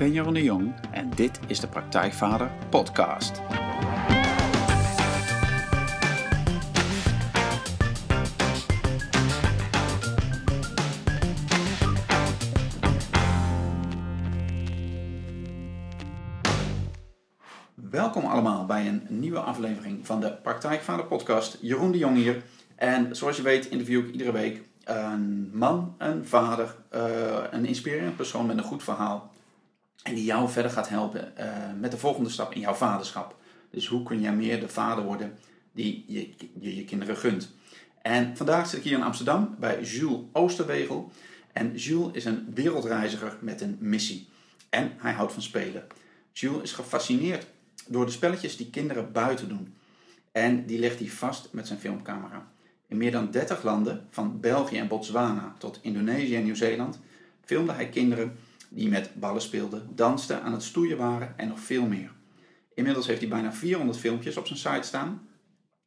Ben Jeroen de Jong en dit is de Praktijkvader Podcast. Welkom allemaal bij een nieuwe aflevering van de Praktijkvader Podcast. Jeroen de Jong hier. En zoals je weet interview ik iedere week een man, een vader, eh, een inspirerend persoon met een goed verhaal. En die jou verder gaat helpen eh, met de volgende stap in jouw vaderschap. Dus hoe kun jij meer de vader worden die je je, je kinderen gunt. En vandaag zit ik hier in Amsterdam bij Jules Oosterwegel. En Jules is een wereldreiziger met een missie. En hij houdt van spelen. Jules is gefascineerd door de spelletjes die kinderen buiten doen. En die legt hij vast met zijn filmcamera. In meer dan 30 landen, van België en Botswana tot Indonesië en Nieuw-Zeeland, filmde hij kinderen die met ballen speelden, dansten, aan het stoeien waren en nog veel meer. Inmiddels heeft hij bijna 400 filmpjes op zijn site staan.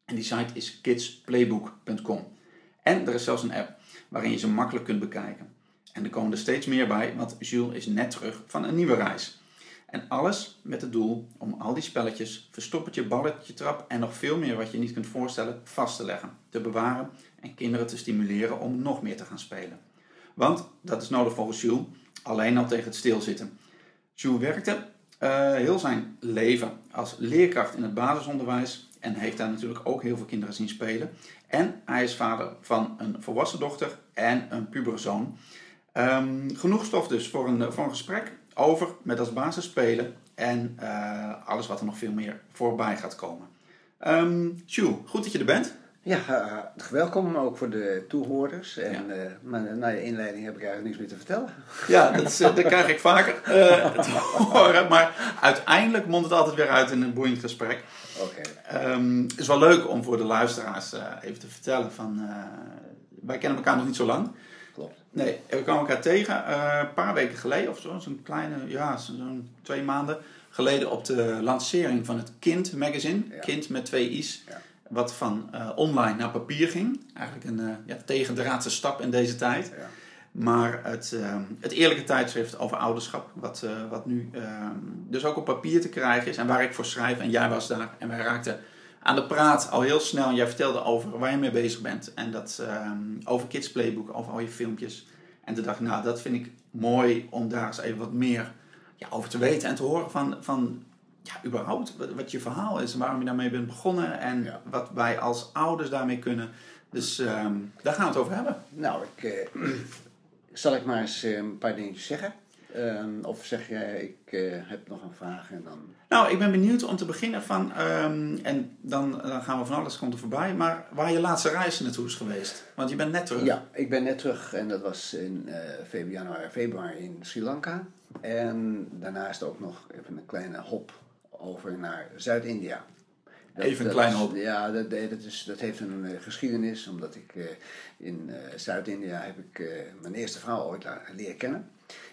En die site is kidsplaybook.com. En er is zelfs een app waarin je ze makkelijk kunt bekijken. En er komen er steeds meer bij, want Jules is net terug van een nieuwe reis. En alles met het doel om al die spelletjes, verstoppertje, balletje, trap en nog veel meer wat je niet kunt voorstellen vast te leggen, te bewaren en kinderen te stimuleren om nog meer te gaan spelen. Want dat is nodig volgens Jules, alleen al tegen het stilzitten. Jules werkte uh, heel zijn leven als leerkracht in het basisonderwijs en heeft daar natuurlijk ook heel veel kinderen zien spelen. En hij is vader van een volwassen dochter en een puberzoon. Um, genoeg stof dus voor een, voor gesprek over met als basis spelen en uh, alles wat er nog veel meer voorbij gaat komen. Um, goed dat je er bent. Ja, uh, welkom ook voor de toehoorders. En ja. uh, maar na je inleiding heb ik eigenlijk niks meer te vertellen. Ja, dat, is, dat krijg ik vaker te horen. Maar uiteindelijk mondt het altijd weer uit in een boeiend gesprek. Oké. Okay. Um, het is wel leuk om voor de luisteraars even te vertellen van... wij kennen elkaar nog niet zo lang. Klopt. Nee, we kwamen elkaar tegen een paar weken geleden of zo, zo'n kleine, ja, zo'n twee maanden geleden op de lancering van het Kind magazine. Ja. Kind met twee i's. Ja. Wat van uh, online naar papier ging. Eigenlijk een uh, ja, tegendraadse stap in deze tijd. Ja. Maar het, het eerlijke tijdschrift over ouderschap, wat, wat nu dus ook op papier te krijgen is en waar ik voor schrijf. En jij was daar en wij raakten aan de praat al heel snel. En jij vertelde over waar je mee bezig bent. En dat um, over Kids Playbook, over al je filmpjes. En toen dacht ik, nou, dat vind ik mooi om daar eens even wat meer ja, over te weten. En te horen van, van ja, überhaupt wat, je verhaal is. En waarom je daarmee bent begonnen. En Ja. wat wij als ouders daarmee kunnen. Dus um, daar gaan we het over hebben. Nou, ik, uh, zal ik maar eens uh, een paar dingetjes zeggen. Uh, of zeg jij, ik uh, heb nog een vraag en dan... Nou, ik ben benieuwd om te beginnen van, um, en dan, dan, gaan we van alles komt er voorbij, maar waar je laatste reis naartoe is geweest. Want je bent net terug. Ja, ik ben net terug en dat was in uh, februari, februari in Sri Lanka. En daarnaast ook nog even een kleine hop over naar Zuid-India. Even een kleine hop. Ja, dat, dat, is, dat heeft een uh, geschiedenis, omdat ik uh, in Zuid-India heb ik mijn eerste vrouw ooit leren kennen.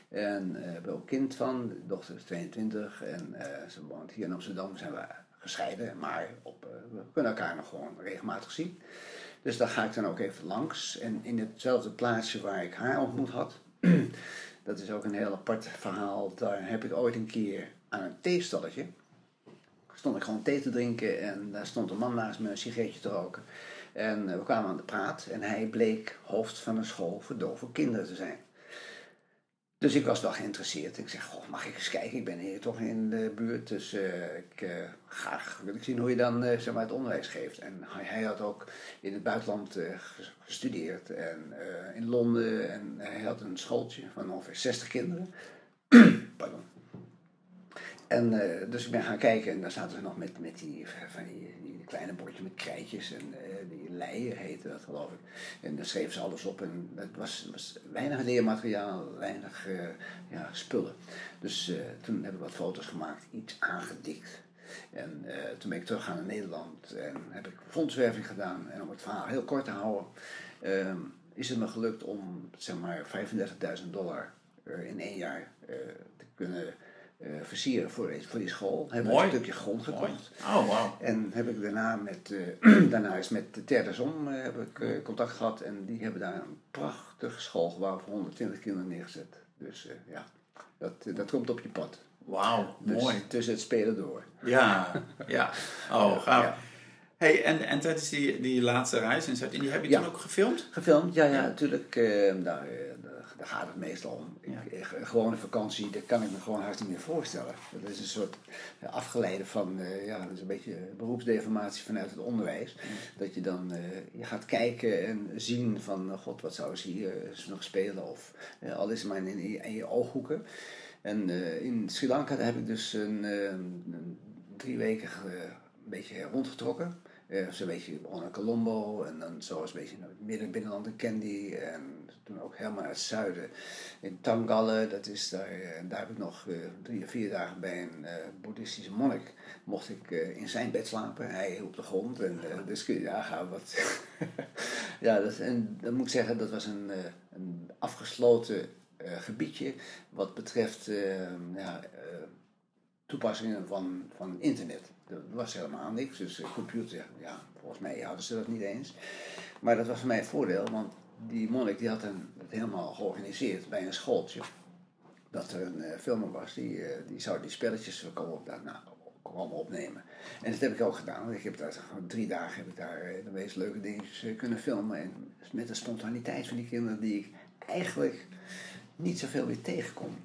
En we hebben ook een kind van, de dochter is 22 en ze woont hier in Amsterdam. zijn we gescheiden, maar op, we kunnen elkaar nog gewoon regelmatig zien. Dus daar ga ik dan ook even langs. En in hetzelfde plaatsje waar ik haar ontmoet had, dat is ook een heel apart verhaal. Daar heb ik ooit een keer aan een theestalletje, stond ik gewoon thee te drinken en daar stond een man naast me een sigaretje te roken. En we kwamen aan de praat en hij bleek hoofd van een school voor dove kinderen te zijn. Dus ik was wel geïnteresseerd. Ik zeg, goh, mag ik eens kijken? Ik ben hier toch in de buurt, dus uh, ik, uh, graag wil ik zien hoe je dan zeg maar het onderwijs geeft. En hij, hij had ook in het buitenland gestudeerd en in Londen. En hij had een schooltje van ongeveer 60 kinderen. Pardon. En dus ik ben gaan kijken en daar zaten ze nog met, met die, van die, kleine bordje met krijtjes en die leien heette dat geloof ik. En daar schreven ze alles op en het was, was weinig leermateriaal, weinig uh, ja, spullen. Dus toen heb ik wat foto's gemaakt, iets aangedikt. En toen ben ik teruggegaan naar Nederland en heb ik fondswerving gedaan. En om het verhaal heel kort te houden, is het me gelukt om zeg maar 35.000 dollar in één jaar te kunnen uh, versieren voor, voor die school. Heb ik een stukje grond gekocht. Oh, wow. En heb ik daarna met, uh, daarna is met de Terdesom uh, heb ik contact gehad. En die hebben daar een prachtig schoolgebouw voor 120 kinderen neergezet. Dus ja. Dat, eh, dat komt op je pad. Wauw, Dus mooi. Tussen het spelen door. Ja, ja. Oh, gaaf. Ja. Hey, en, en tijdens die, die laatste reis in Zuid-Indië, heb je Ja. toen ook gefilmd? Gefilmd, ja, ja, natuurlijk. eh, daar, eh, daar, gaat het meestal om. Ja. gewone vakantie, dat kan ik me gewoon haast niet meer voorstellen. Dat is een soort afgeleide van, eh, ja, dat is een beetje beroepsdeformatie vanuit het onderwijs. Dat je dan eh, je gaat kijken en zien van, eh, god, wat zou ze hier nog spelen? Of al is het maar in, in, in je ooghoeken. En in Sri Lanka daar heb ik dus een, een drie weken een beetje rondgetrokken. Eh, Zo'n beetje begonnen in Colombo en dan zo eens een beetje naar het midden binnenland in Kandy. En toen ook helemaal naar het zuiden in Tangalle. Dat is daar, eh, en daar heb ik nog eh, drie of vier dagen bij een boeddhistische monnik. Mocht ik in zijn bed slapen, hij op de grond. En, dus kun je nagaan wat. ja, dat, en dan moet ik zeggen, dat was een, een afgesloten gebiedje wat betreft ja, toepassingen van, van internet. Er was helemaal niks, dus eh, computer, ja, volgens mij hadden ze dat niet eens. Maar dat was voor mij een voordeel, want die monnik die had het helemaal georganiseerd bij een schooltje. Dat er een eh, filmer was, die, eh, die zou die spelletjes komen, nou, komen opnemen. En dat heb ik ook gedaan. want Ik heb daar drie dagen heb ik daar de meest leuke dingetjes kunnen filmen. En met de spontaniteit van die kinderen die ik eigenlijk niet zoveel weer tegenkom.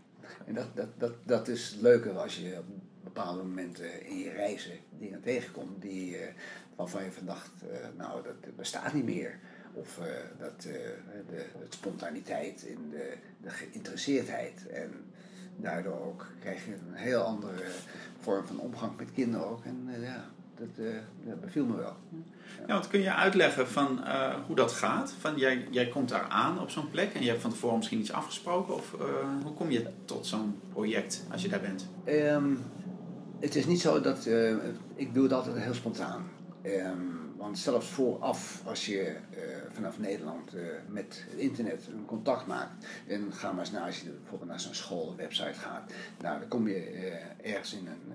En dat, dat, dat, dat is het leuke als je bepaalde momenten in je reizen dingen tegenkomt die, eh, waarvan je verdacht, eh, nou dat bestaat niet meer. Of eh, dat, de, de spontaniteit in de, de geïnteresseerdheid. En daardoor ook krijg je een heel andere vorm van omgang met kinderen ook. En ja, dat, dat beviel me wel. Ja, want kun je uitleggen van hoe dat gaat? Van jij, jij komt daar aan op zo'n plek en je hebt van tevoren misschien iets afgesproken. Of hoe kom je tot zo'n project als je daar bent? Ehm, het is niet zo dat. eh, ik doe het altijd heel spontaan. Ehm, want zelfs vooraf, als je eh, vanaf Nederland eh, met het internet een contact maakt. en ga maar eens naar, als je bijvoorbeeld naar zo'n school, een website gaat. Nou, dan kom je ergens in een,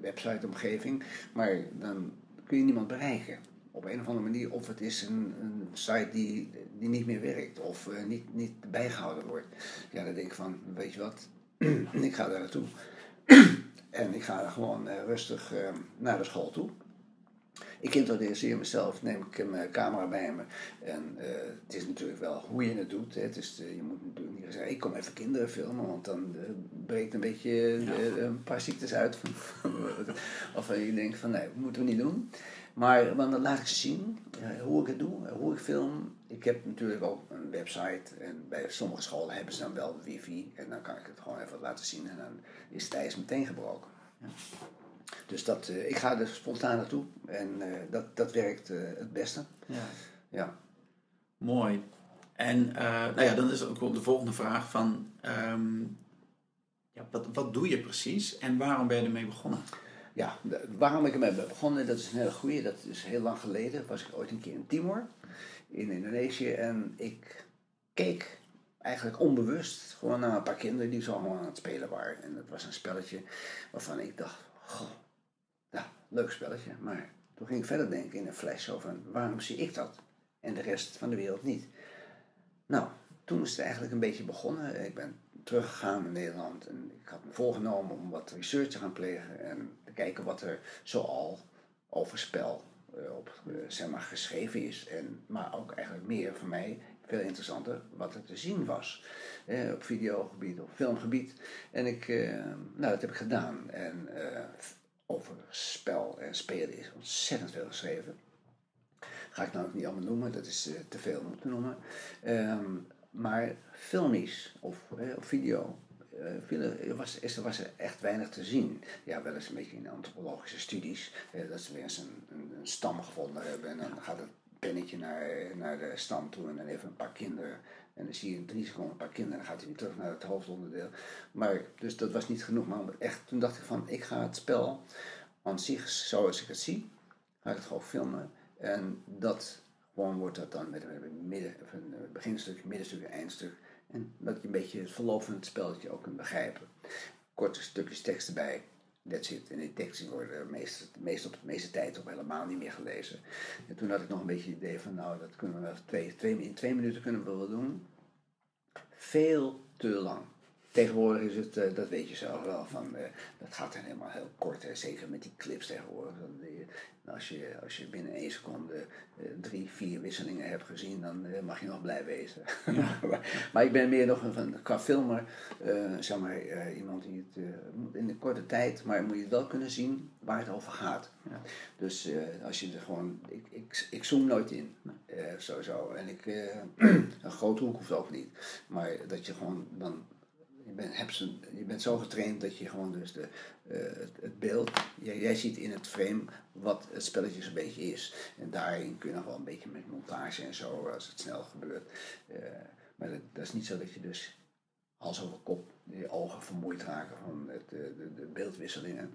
websiteomgeving. maar dan kun je niemand bereiken. Op een of andere manier, of het is een, een site die, die niet meer werkt, of niet, niet bijgehouden wordt. Ja, dan denk ik van, weet je wat, ik ga daar naartoe. En ik ga gewoon eh, rustig eh, naar de school toe. Ik introduceer mezelf, neem ik mijn camera bij me. En eh, het is natuurlijk wel hoe je het doet. Hè. Het is, eh, je moet natuurlijk niet zeggen, ik kom even kinderen filmen, want dan eh, breekt een beetje eh, een paar ziektes uit. of eh, je denkt van, nee, dat moeten we niet doen. Maar want dan laat ik ze zien eh, hoe ik het doe, eh, hoe ik film. Ik heb natuurlijk ook een website en bij sommige scholen hebben ze dan wel wifi. En dan kan ik het gewoon even laten zien en dan is het ijs meteen gebroken. Dus dat, eh, ik ga er spontaan naartoe en eh, dat, dat werkt eh, het beste. Ja. Ja. Mooi. En nou ja, dan is ook wel de volgende vraag van... ehm, ja, wat, wat doe je precies en waarom ben je ermee begonnen? Ja, de- waarom ik ermee ben begonnen, dat is een hele goeie. Dat is heel lang geleden. Was ik ooit een keer in Timor, in Indonesië. En ik keek eigenlijk onbewust gewoon naar een paar kinderen die zo gewoon aan het spelen waren. En dat was een spelletje waarvan ik dacht, goh, ja, leuk spelletje. Maar toen ging ik verder denken in een flash over waarom zie ik dat en de rest van de wereld niet. Nou, toen is het eigenlijk een beetje begonnen. Ik ben teruggegaan naar Nederland en ik had me voorgenomen om wat research te gaan plegen en te kijken wat er zoal over spel op eh, zeg maar, geschreven is. En, maar ook eigenlijk meer voor mij, veel interessanter, wat er te zien was. Eh, op videogebied, op filmgebied. En ik, eh, nou, dat heb ik gedaan. En eh, over spel en spelen is ontzettend veel geschreven. Ga ik nou ook niet allemaal noemen, dat is eh, te veel om te noemen. Ehm, maar filmisch of eh, op video eh, viel er, was, is, er was er echt weinig te zien. Ja, wel eens een beetje in antropologische studies. eh, dat ze weer eens een, een, een stam gevonden hebben. En dan gaat het pennetje naar, naar de stam toe en dan even een paar kinderen. En dan zie je in drie seconden een paar kinderen en dan gaat hij weer terug naar het hoofdonderdeel. Maar, dus dat was niet genoeg. Maar echt, toen dacht ik van, ik ga het spel aan zich, zoals ik het zie, ga ik het gewoon filmen. En dat gewoon wordt dat dan met een, midden, of een eh, beginstuk, middenstuk en eindstuk. En dat je een beetje het verloop van het spelletje ook kunt begrijpen. Korte stukjes tekst erbij. That's it. En die teksten worden meest, meest op de meeste tijd ook helemaal niet meer gelezen. En toen had ik nog een beetje het idee van, nou, dat kunnen we wel twee, twee, in twee minuten kunnen we wel doen. Veel te lang. Tegenwoordig is het, eh, dat weet je zelf wel, van, eh, dat gaat dan helemaal heel kort. Hè. Zeker met die clips tegenwoordig. Dan, eh, als, je, als je binnen één seconde drie, vier wisselingen hebt gezien, dan mag je nog blij wezen. maar, maar ik ben meer nog een, van, qua filmer, zeg maar, iemand die het in een korte tijd, maar moet je wel kunnen zien waar het over gaat. Ja. Dus als je er gewoon, ik, ik, ik zoom nooit in, sowieso. En ik, een grote hoek hoeft ook niet. Maar dat je gewoon dan, je bent, hebt ze, je bent zo getraind dat je gewoon dus de, eh, het, het beeld, jij, jij ziet in het frame wat het spelletje zo'n beetje is. En daarin kun je nog wel een beetje met montage en zo, als het snel gebeurt. Eh, maar dat, dat is niet zo dat je dus hals over kop je ogen vermoeid raken van het, eh, de, de beeldwisselingen.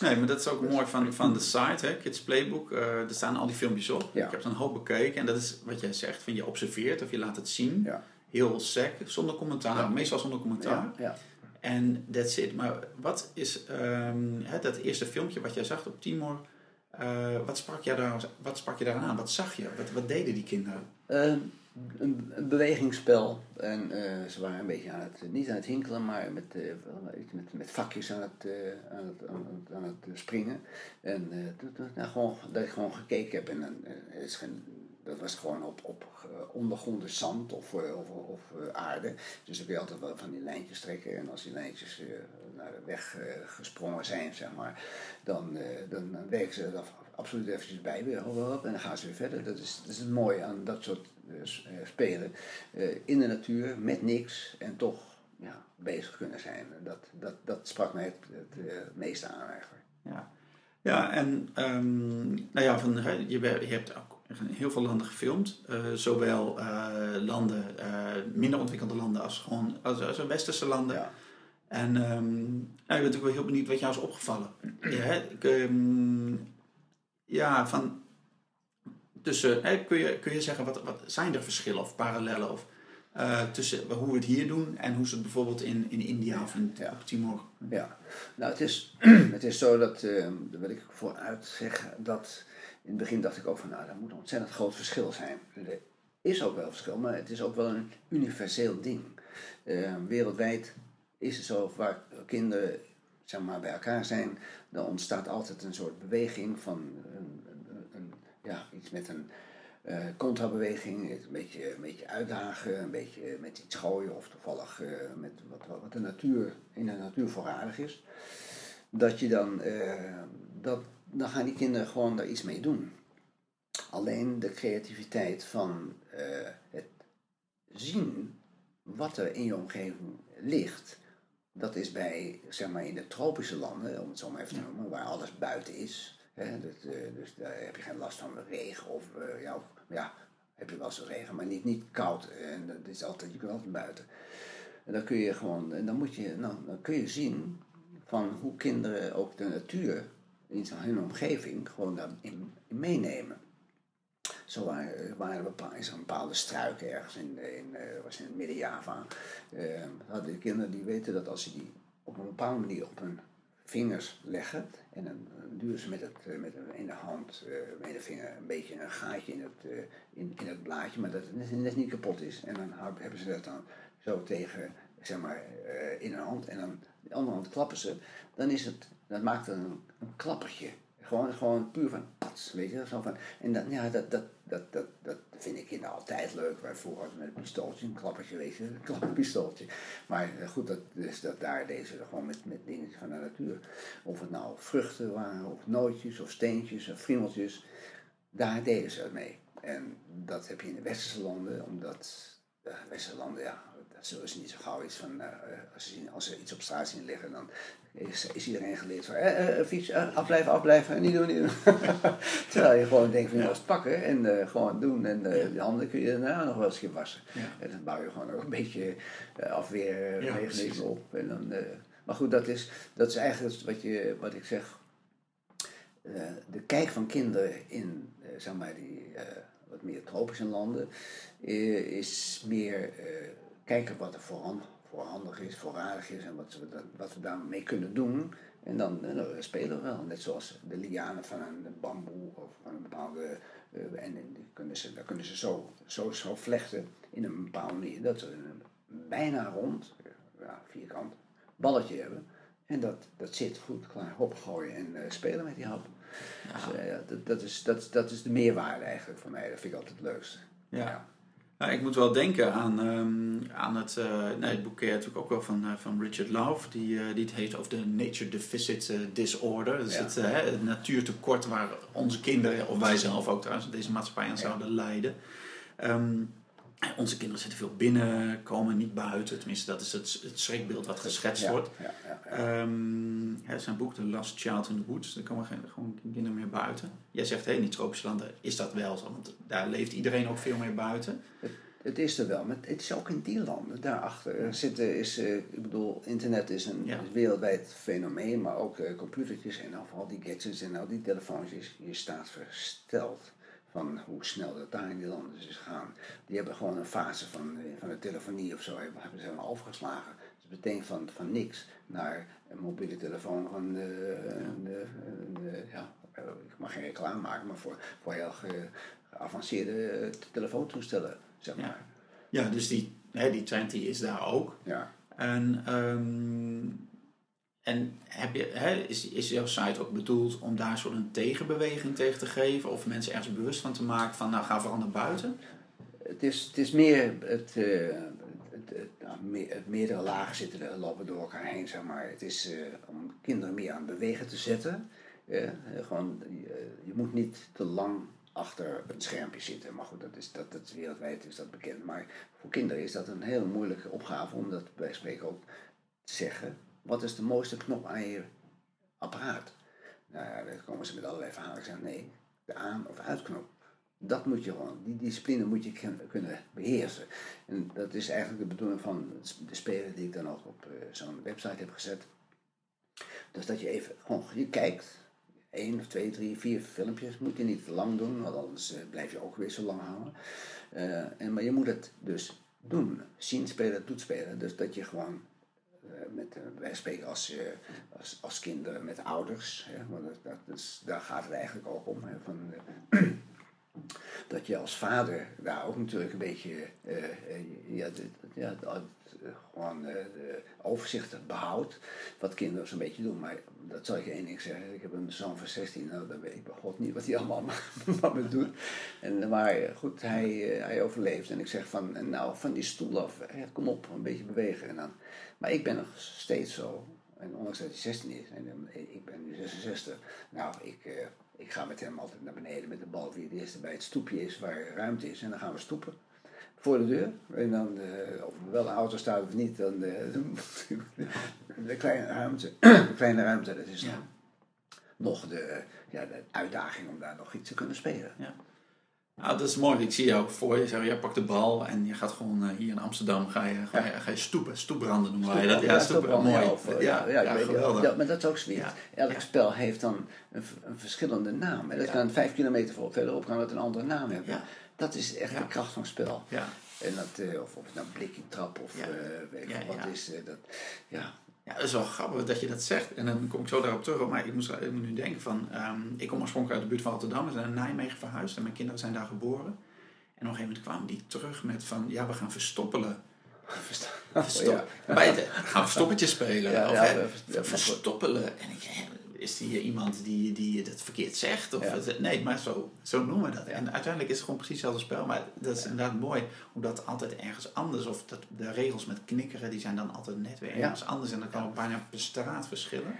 Nee, maar dat is ook mooi van, van de site, hè, Kids Playbook. Er staan al die filmpjes op. Ja. Ik heb er een hoop bekeken. En dat is wat jij zegt, van je observeert of je laat het zien. Ja. Heel sec, zonder commentaar. Ja. Meestal zonder commentaar. Ja. En that's it. Maar wat is ehm, hè, dat eerste filmpje wat jij zag op Timor? eh, wat, sprak jij daar, wat sprak je daar aan? Wat zag je? Wat, wat deden die kinderen? Ehm, een, bewegingsspel. En eh, ze waren een beetje aan het, niet aan het hinkelen, maar met, eh, met, met vakjes aan het, aan het, aan het, aan het springen. En nou, gewoon, dat ik gewoon gekeken heb. En dan, is geen, dat was gewoon op, op eh, ondergronde zand of, eh, of, of eh, aarde. Dus dan kun je altijd wel van die lijntjes trekken. En als die lijntjes naar de weg gesprongen zijn, zeg maar, dan, dan, werken ze er absoluut eventjes bij weer. En dan gaan ze weer verder. Dat is, dat is het mooie aan dat soort spelen. In de natuur, met niks en toch ja, bezig kunnen zijn. Dat, dat, dat sprak mij het, meeste aan eigenlijk. Ja, ja en ehm, nou ja, van, je, je hebt ook in heel veel landen gefilmd. Eh, zowel eh, landen, eh, minder ontwikkelde landen als gewoon als, als westerse landen. Ja. En ehm, nou, ik ben natuurlijk wel heel benieuwd wat jou is opgevallen. Ja, ik, ehm, ja, van tussen, hè, kun, je, kun je zeggen, wat, wat zijn er verschillen of parallellen of, tussen hoe we het hier doen en hoe ze het bijvoorbeeld in, in India of in, Ja. Timor Ja, nou het is, het is zo dat, eh, daar wil ik vooruit zeggen, dat in het begin dacht ik ook van nou, dat moet een ontzettend groot verschil zijn. Er is ook wel verschil, maar het is ook wel een universeel ding. Eh, wereldwijd is het zo, waar kinderen zeg maar, bij elkaar zijn, dan ontstaat altijd een soort beweging van een, een, ja, iets met een eh contrabeweging, een beetje, een beetje uitdagen, een beetje met iets gooien of toevallig eh, met wat, wat de natuur, in de natuur voorradig is. Dat je dan, eh, dat, dan gaan die kinderen gewoon daar iets mee doen. Alleen de creativiteit van eh, het zien wat er in je omgeving ligt, dat is bij, zeg maar, in de tropische landen, om het zo maar even te noemen, waar alles buiten is. Hè, dus, dus daar heb je geen last van regen of, eh, ja, of, ja, heb je wel eens regen, maar niet, niet koud. En dat is altijd, je kunt altijd buiten. En dan kun je gewoon, en dan moet je, nou, dan kun je zien van hoe kinderen ook de natuur in hun omgeving gewoon daarin in meenemen. Zo waren, er bepaalde, er een bepaalde struik ergens in, in, eh, was in Midden-Java. Eh, hadden de kinderen die weten dat als ze die op een bepaalde manier op hun vingers leggen en dan dan duwen ze met, het, eh, met een ene hand, eh met de vinger, een beetje een gaatje in het, in, in het blaadje, maar dat het net, niet kapot is. En dan hebben ze dat dan zo tegen, zeg maar, in hun hand en dan de andere hand klappen ze. Dan is het, dat maakt een, klappertje. Gewoon, gewoon puur van pats, weet je, zo van. En dat, ja, dat, dat, dat, dat, dat vind ik kinderen altijd leuk. Wij vroeger met een pistooltje, een klappertje, weet je, een klapperpistooltje. Maar eh, goed, dat, dus dat daar deze gewoon met, met dingen van de natuur. Of het nou vruchten waren, of nootjes, of steentjes, of friemeltjes. Daar deden ze het mee. En dat heb je in de westerse landen, omdat de westerse landen, ja, zullen ze niet zo gauw iets van, eh, als, ze, zien- als ze iets op straat zien liggen, dan is, is iedereen geleerd van, eh, eh, fiets, eh, afblijven, afblijven, niet doen, niet doen. Terwijl je gewoon denkt van, ja, pakken en eh, gewoon doen en eh, de handen kun je daarna nog wel eens een keer wassen. Ja. En dan bouw je gewoon ook een beetje afweermechanisme op. En dan, eh, maar goed, dat is, dat is eigenlijk wat, je, wat ik zeg. Eh, de kijk van kinderen in eh, zeg maar die eh, wat meer tropische landen eh, is meer eh, kijken wat er voorhand, voorhandig is, voorradig is en wat we, wat we daarmee kunnen doen. En dan eh, spelen we wel, net zoals de lianen van een bamboe of van een bepaalde. eh, en die kunnen ze, daar kunnen ze zo, zo, zo vlechten in een bepaalde manier dat ze een bijna rond, ja, vierkant balletje hebben. En dat, dat zit goed klaar. Hop gooien en uh, spelen met die hap. Ja. Dus, uh, dat, dat, is, dat, dat is de meerwaarde eigenlijk voor mij. Dat vind ik altijd het leukste. Ja. ja. Nou, ik moet wel denken aan, um, aan het, uh, nee, het boek natuurlijk ook wel van, van Richard Love, die, die het heet over de Nature Deficit Disorder. Dus ja. het, het natuurtekort waar onze kinderen, of wij zelf ook trouwens, deze maatschappij aan zouden lijden. Um, onze kinderen zitten veel binnen, komen niet buiten. Tenminste, dat is het, het schrikbeeld wat geschetst wordt. Ja, ja, ja. Um, zijn boek, The Last Child in the Woods, daar komen geen, gewoon kinderen meer buiten. Jij zegt, hé, hey, in die tropische landen is dat wel zo, want daar leeft iedereen ook veel meer buiten. Het, het is er wel, maar het is ook in die landen. Daarachter zitten is, uh, ik bedoel, internet is een wereldwijd fenomeen, maar ook uh, computertjes en al die gadgets en al die telefoons, je staat versteld van hoe snel dat daar in die landen is gegaan. Die hebben gewoon een fase van, eh, van de telefonie of zo, hebben, hebben ze helemaal overgeslagen. Dus meteen van, van niks naar een mobiele telefoon van de, de, de, ja, ik mag geen reclame maken, maar voor, voor heel geavanceerde eh, telefoontoestellen, zeg maar. Ja, ja dus die, hè, die trend die is daar ook. Ja. En um, en heb je, hè, is, is jouw site ook bedoeld om daar soort een tegenbeweging tegen te geven? Of mensen ergens bewust van te maken van, nou ga vooral naar buiten? Het is, het is meer het, uh, het, het, meerdere lagen zitten lopen door elkaar heen, zeg maar. Het is uh, om kinderen meer aan het bewegen te zetten. Uh, gewoon, je moet niet te lang achter een schermpje zitten. Maar goed, dat is, dat, dat wereldwijd is dat bekend. Maar voor kinderen is dat een hele moeilijke opgave om dat bij spreken ook te zeggen wat is de mooiste knop aan je apparaat? Nou ja, dan komen ze met allerlei verhalen. Ik zeg, nee, de aan- of uitknop. Dat moet je gewoon, die discipline moet je kunnen beheersen. En dat is eigenlijk de bedoeling van de speler die ik dan ook op uh, zo'n website heb gezet. Dus dat je even gewoon, je kijkt, één of twee, drie, vier filmpjes. Moet je niet te lang doen, want anders uh, blijf je ook weer zo lang houden. Uh, en, maar je moet het dus doen. Zien spelen, doet spelen. Dus dat je gewoon eh, met, uh, wij spreken als, uh, als, als kinderen met ouders. Hè, want dat, dat is, daar gaat het eigenlijk ook om. Hè, van, dat je als vader daar ook natuurlijk een beetje ja, ja, gewoon de overzicht behoudt. Wat kinderen zo'n beetje doen. Maar dat zal ik je één ding zeggen. Ik heb een zoon van 16. Nou, dan weet ik bij God niet wat hij allemaal met me doet. En, maar goed, hij, hij overleeft. En ik zeg van, nou, van die stoel af. Kom op, een beetje bewegen. En dan maar ik ben nog steeds zo, en ondanks dat hij 16 is, en ik ben nu 66, nou, ik, uh, ik ga met hem altijd naar beneden met de bal wie het eerste bij het stoepje is waar ruimte is. En dan gaan we stoepen voor de deur. En dan, uh, of er wel een auto staat of niet, dan uh, de kleine ruimte, de kleine ruimte, dat is ja. nog de, ja, de uitdaging om daar nog iets te kunnen spelen. Ja. Nou, dat is mooi. Ik zie jou ook voor je. Zeg, jij pakt de bal en je gaat gewoon uh, hier in Amsterdam ga je, ga je, ga je stoepen. Stoepbranden noemen wij dat. Ja, stoepbranden. Mooi. Of, ja, ja, geweldig. Ja, maar dat is ook zoiets. Elk spel heeft dan een, een verschillende naam. En dat kan vijf kilometer verderop kan het een andere naam hebben. Dat is echt de kracht van het spel. Ja. En dat, uh, of, of het nou blikking trap of uh, weet ik wat is. dat, ja, ja, dat is wel grappig dat je dat zegt. En dan kom ik zo daarop terug. Maar ik moest ik moet nu denken van... Um, ik kom oorspronkelijk uit de buurt van Rotterdam. We zijn naar Nijmegen verhuisd. En mijn kinderen zijn daar geboren. En op een gegeven moment kwamen die terug met van... Ja, we gaan verstoppelen. Verstop, oh, ja. Bij gaan verstoppertjes spelen. Ja, of, ja, verstoppelen. En ik, is die iemand die, die het verkeerd zegt? Of het, nee, maar zo, zo noemen we dat. En uiteindelijk is het gewoon precies hetzelfde spel. Maar dat is inderdaad mooi, omdat altijd ergens anders, of dat, de regels met knikkeren, die zijn dan altijd net weer ergens anders. En dan kan ook bijna per straat verschillen.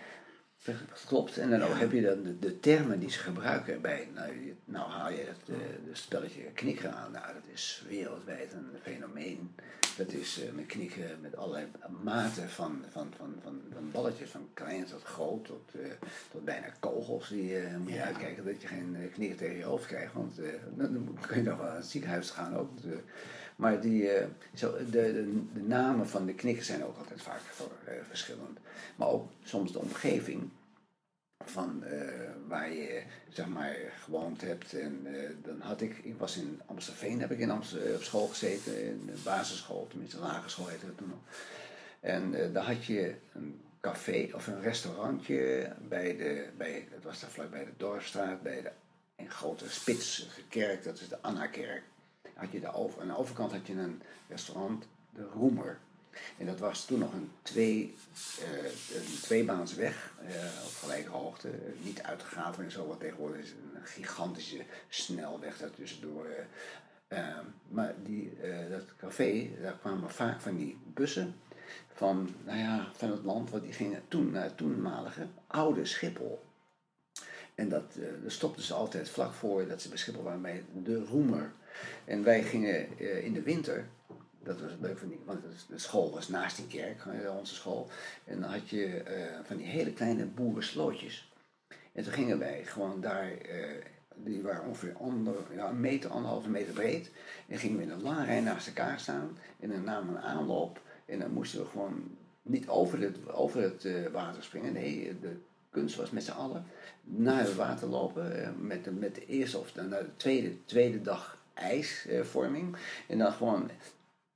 Dat klopt. En dan ook heb je dan de, de, termen die ze gebruiken bij. Nou, nou haal je het de, de spelletje knikkeren aan. Nou, dat is wereldwijd een fenomeen. Dat is uh, met knikken met allerlei maten van, van, van, van, van balletjes, van klein tot groot, tot, uh, tot bijna kogels. Die uh, moet je uitkijken dat je geen knikker tegen je hoofd krijgt, want dan kun je nog wel naar het ziekenhuis gaan ook. Maar die, zo, de, de, de, namen van de knikkers zijn ook altijd vaak verschillend. Maar ook soms de omgeving van waar je zeg maar gewoond hebt. En dan had ik, ik was in Amstelveen, heb ik in op school gezeten, in de basisschool, tenminste lagere school heette het toen nog. En daar had je een café of een restaurantje bij de, bij, het was daar vlakbij de Dorpstraat, bij de een grote spits kerk, dat is de Anna-kerk. Had je daar over, aan de overkant had je een restaurant, de Roemer. En dat was toen nog een, twee, uh, een tweebaans weg uh, op gelijke hoogte. Niet uitgegraven en zo, wat tegenwoordig is een gigantische snelweg daartussendoor. Uh, maar die, dat café, daar kwamen vaak van die bussen van, nou ja, van het land, want die gingen toen naar het toenmalige oude Schiphol. En dat, dat stopten ze altijd vlak voor dat ze bij Schiphol waren bij de Roemer. En wij gingen uh, in de winter, dat was leuk van die, want de school was naast die kerk, onze school. En dan had je uh, van die hele kleine boerenslootjes. En toen gingen wij gewoon daar, die waren ongeveer onder, ja, een meter, anderhalve meter breed. En gingen we in een lange rij naast elkaar staan. En dan namen we een aanloop. En dan moesten we gewoon niet over het, over het water springen. Nee, de kunst was met z'n allen naar het water lopen. met, de, met de eerste of de, de tweede, tweede dag ijsvorming. en dan gewoon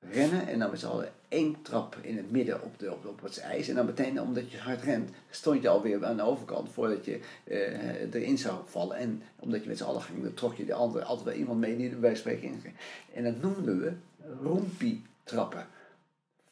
rennen en dan met z'n allen één trap in het midden op, de, op, op het ijs. En dan meteen, omdat je hard rent, stond je alweer aan de overkant voordat je uh, erin zou vallen. En omdat je met z'n allen ging, dan trok je de andere, altijd wel iemand mee die bij spreken in En dat noemden we roempie-trappen.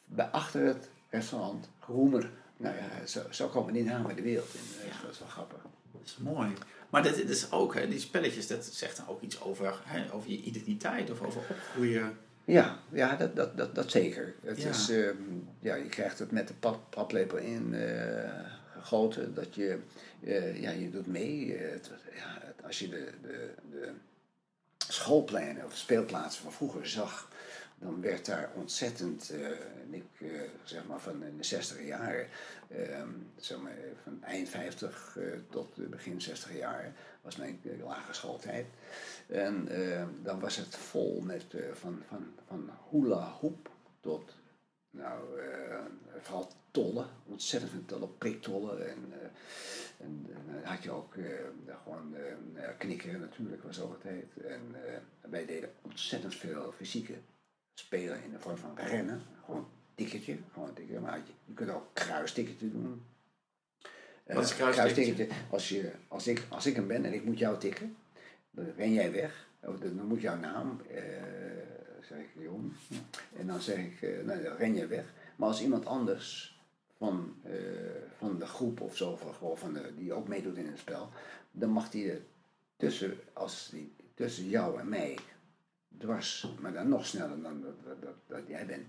Bij achter het restaurant Roemer. Nou ja, zo, zo komen die namen de wereld in. Dat is wel grappig. Dat is mooi. Maar dit is ook, hè, die spelletjes, dat zegt dan ook iets over, hè, over je identiteit of over opgroeien. Ja, ja dat, dat, dat, dat zeker. Het ja. Is, um, ja, je krijgt het met de pap, paplepel in uh, gegoten. Dat je, uh, ja, je doet mee. Het, ja, als je de, de, de schoolpleinen of speelplaatsen van vroeger zag dan werd daar ontzettend, uh, ik uh, zeg maar van de 60 jaren, uh, zeg maar van eind 50 uh, tot begin 60 jaar, was mijn lagere schooltijd. En ehm, dan was het vol met van, van, van hula hoop tot, nou, vooral tollen, ontzettend veel tollen, priktollen en... En dan had je ook gewoon knikken natuurlijk, was ook het heet. En wij deden ontzettend veel fysieke spelen in de vorm van rennen. Gewoon tikketje. Gewoon tikketje. Maar je, kunt ook kruistikketje doen. Wat is kruistikketje? Als, je, als, ik, als ik hem ben en ik moet jou tikken, dan ren jij weg. Dan moet jouw naam, uh, zeg ik Jeroen. En dan zeg ik, uh, nou, dan ren jij weg. Maar als iemand anders van, van de groep of zo, van, van de, die ook meedoet in het spel, dan mag die er tussen, als die, tussen jou en mij dwars, maar dan nog sneller dan dat, dat, jij bent,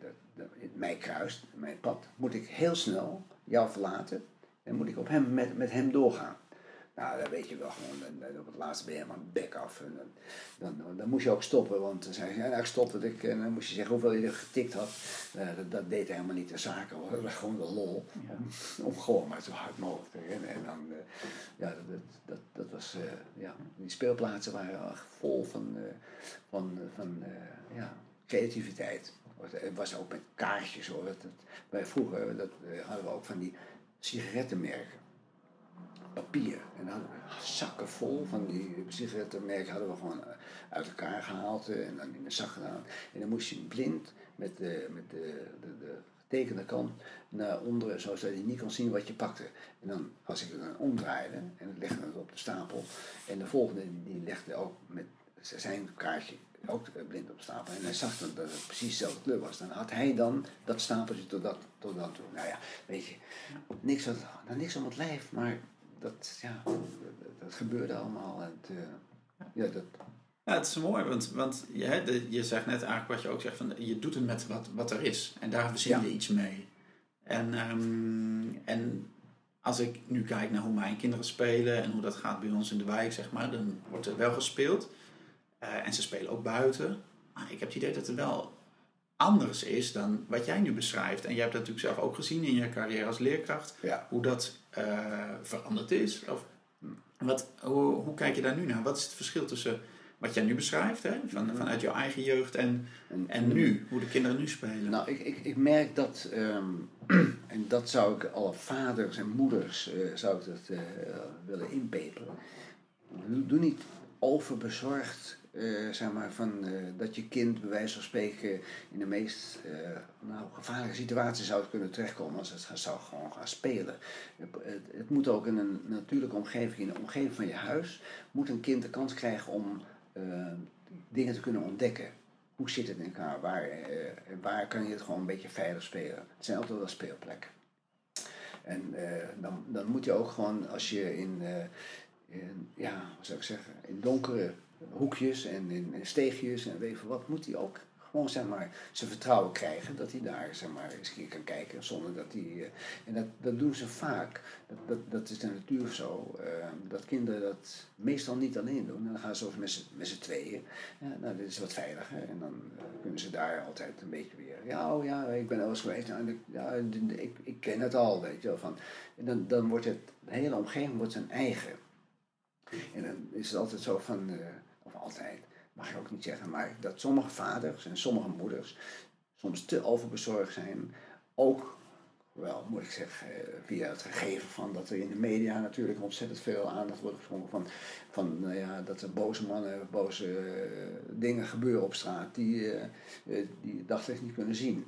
dat, dat, mij kruist, mijn pad, moet ik heel snel jou verlaten en moet ik op hem, met, met hem doorgaan. Nou, dan weet je wel gewoon, op het laatste ben je helemaal bek af. En dan, dan, dan, moest je ook stoppen, want dan zei je, ja, nou, ik stop het. Ik, en dan moest je zeggen hoeveel je er getikt had. Uh, dat, dat, deed helemaal niet de zaken, hoor. dat was gewoon de lol. Ja. Om, gewoon maar zo hard mogelijk te rennen. En dan, uh, ja, dat, dat, dat was, uh, ja, die speelplaatsen waren vol van, van, van ja, creativiteit. Het was ook met kaartjes hoor. Dat, wij vroeger dat, hadden we ook van die sigarettenmerken papier. En dan zakken vol van die sigarettenmerken hadden we gewoon eh, uit elkaar gehaald eh, en dan in de zak gedaan. En dan moest je blind met de, met de, de, de getekende kant naar onderen, zodat je niet kon zien wat je pakte. En dan, als ik het dan omdraaide en het legde het op de stapel, en de volgende die legde ook met zijn kaartje ook eh, blind op stapel. En hij zag dat, dat het precies dezelfde kleur was. Dan had hij dan dat stapeltje tot dat, tot dat toe. Nou ja, weet je, niks, nou, niks om het lijf, maar dat, ja, dat, gebeurde allemaal. En het, ja, dat... ja, het is mooi, want, want je, je zegt net eigenlijk wat je ook zegt, van, je doet het met wat, wat er is. En daar verzin je iets mee. En, um, en als ik nu kijk naar hoe mijn kinderen spelen en hoe dat gaat bij ons in de wijk, zeg maar, dan wordt er wel gespeeld. Uh, en ze spelen ook buiten. Maar ik heb het idee dat het wel anders is dan wat jij nu beschrijft. En jij hebt dat natuurlijk zelf ook gezien in je carrière als leerkracht. Ja. Hoe dat veranderd is. Of, wat, hoe, hoe, kijk je daar nu naar? Wat is het verschil tussen wat jij nu beschrijft, hè? Van, vanuit jouw eigen jeugd en, en nu, hoe de kinderen nu spelen? Nou, ik, ik, ik merk dat, um, en dat zou ik alle vaders en moeders uh, zou ik dat, uh, willen inpeperen. Doe niet overbezorgd uh, zeg maar, van, uh, dat je kind bij wijze van spreken in de meest uh, nou, gevaarlijke situatie zou kunnen terechtkomen als het zou gewoon gaan spelen. Het, het, moet ook in een natuurlijke omgeving, in de omgeving van je huis, moet een kind de kans krijgen om dingen te kunnen ontdekken. hoe zit het in elkaar? Waar, eh, waar kan je het gewoon een beetje veilig spelen? Het zijn altijd wel speelplekken. En eh, dan, dan moet je ook gewoon, als je in, eh, in ja, zou ik zeggen, in donkere hoekjes en in, steegjes en je wat, moet hij ook gewoon zeg maar zijn vertrouwen krijgen dat hij daar zeg maar eens een keer kan kijken zonder dat hij eh, en dat, dat doen ze vaak. Dat, dat, dat is de natuur zo eh, dat kinderen dat meestal niet alleen doen. En dan gaan ze met z'n- met z'n tweeën. Ja, nou dit is wat veiliger en dan eh, kunnen ze daar altijd een beetje weer ja oh ja ik ben eens geweest. Nou, ik, ja, ik, ik ken het al weet je wel van en dan, dan wordt het de hele omgeving wordt zijn eigen. En dan is het altijd zo van eh, altijd mag je ook niet zeggen, maar dat sommige vaders en sommige moeders soms te overbezorgd zijn. Ook, wel moet ik zeggen, eh, via het gegeven van dat er in de media natuurlijk ontzettend veel aandacht wordt geschonken van, van nou ja, dat er boze mannen, boze eh, dingen gebeuren op straat die, eh, die daglicht niet kunnen zien.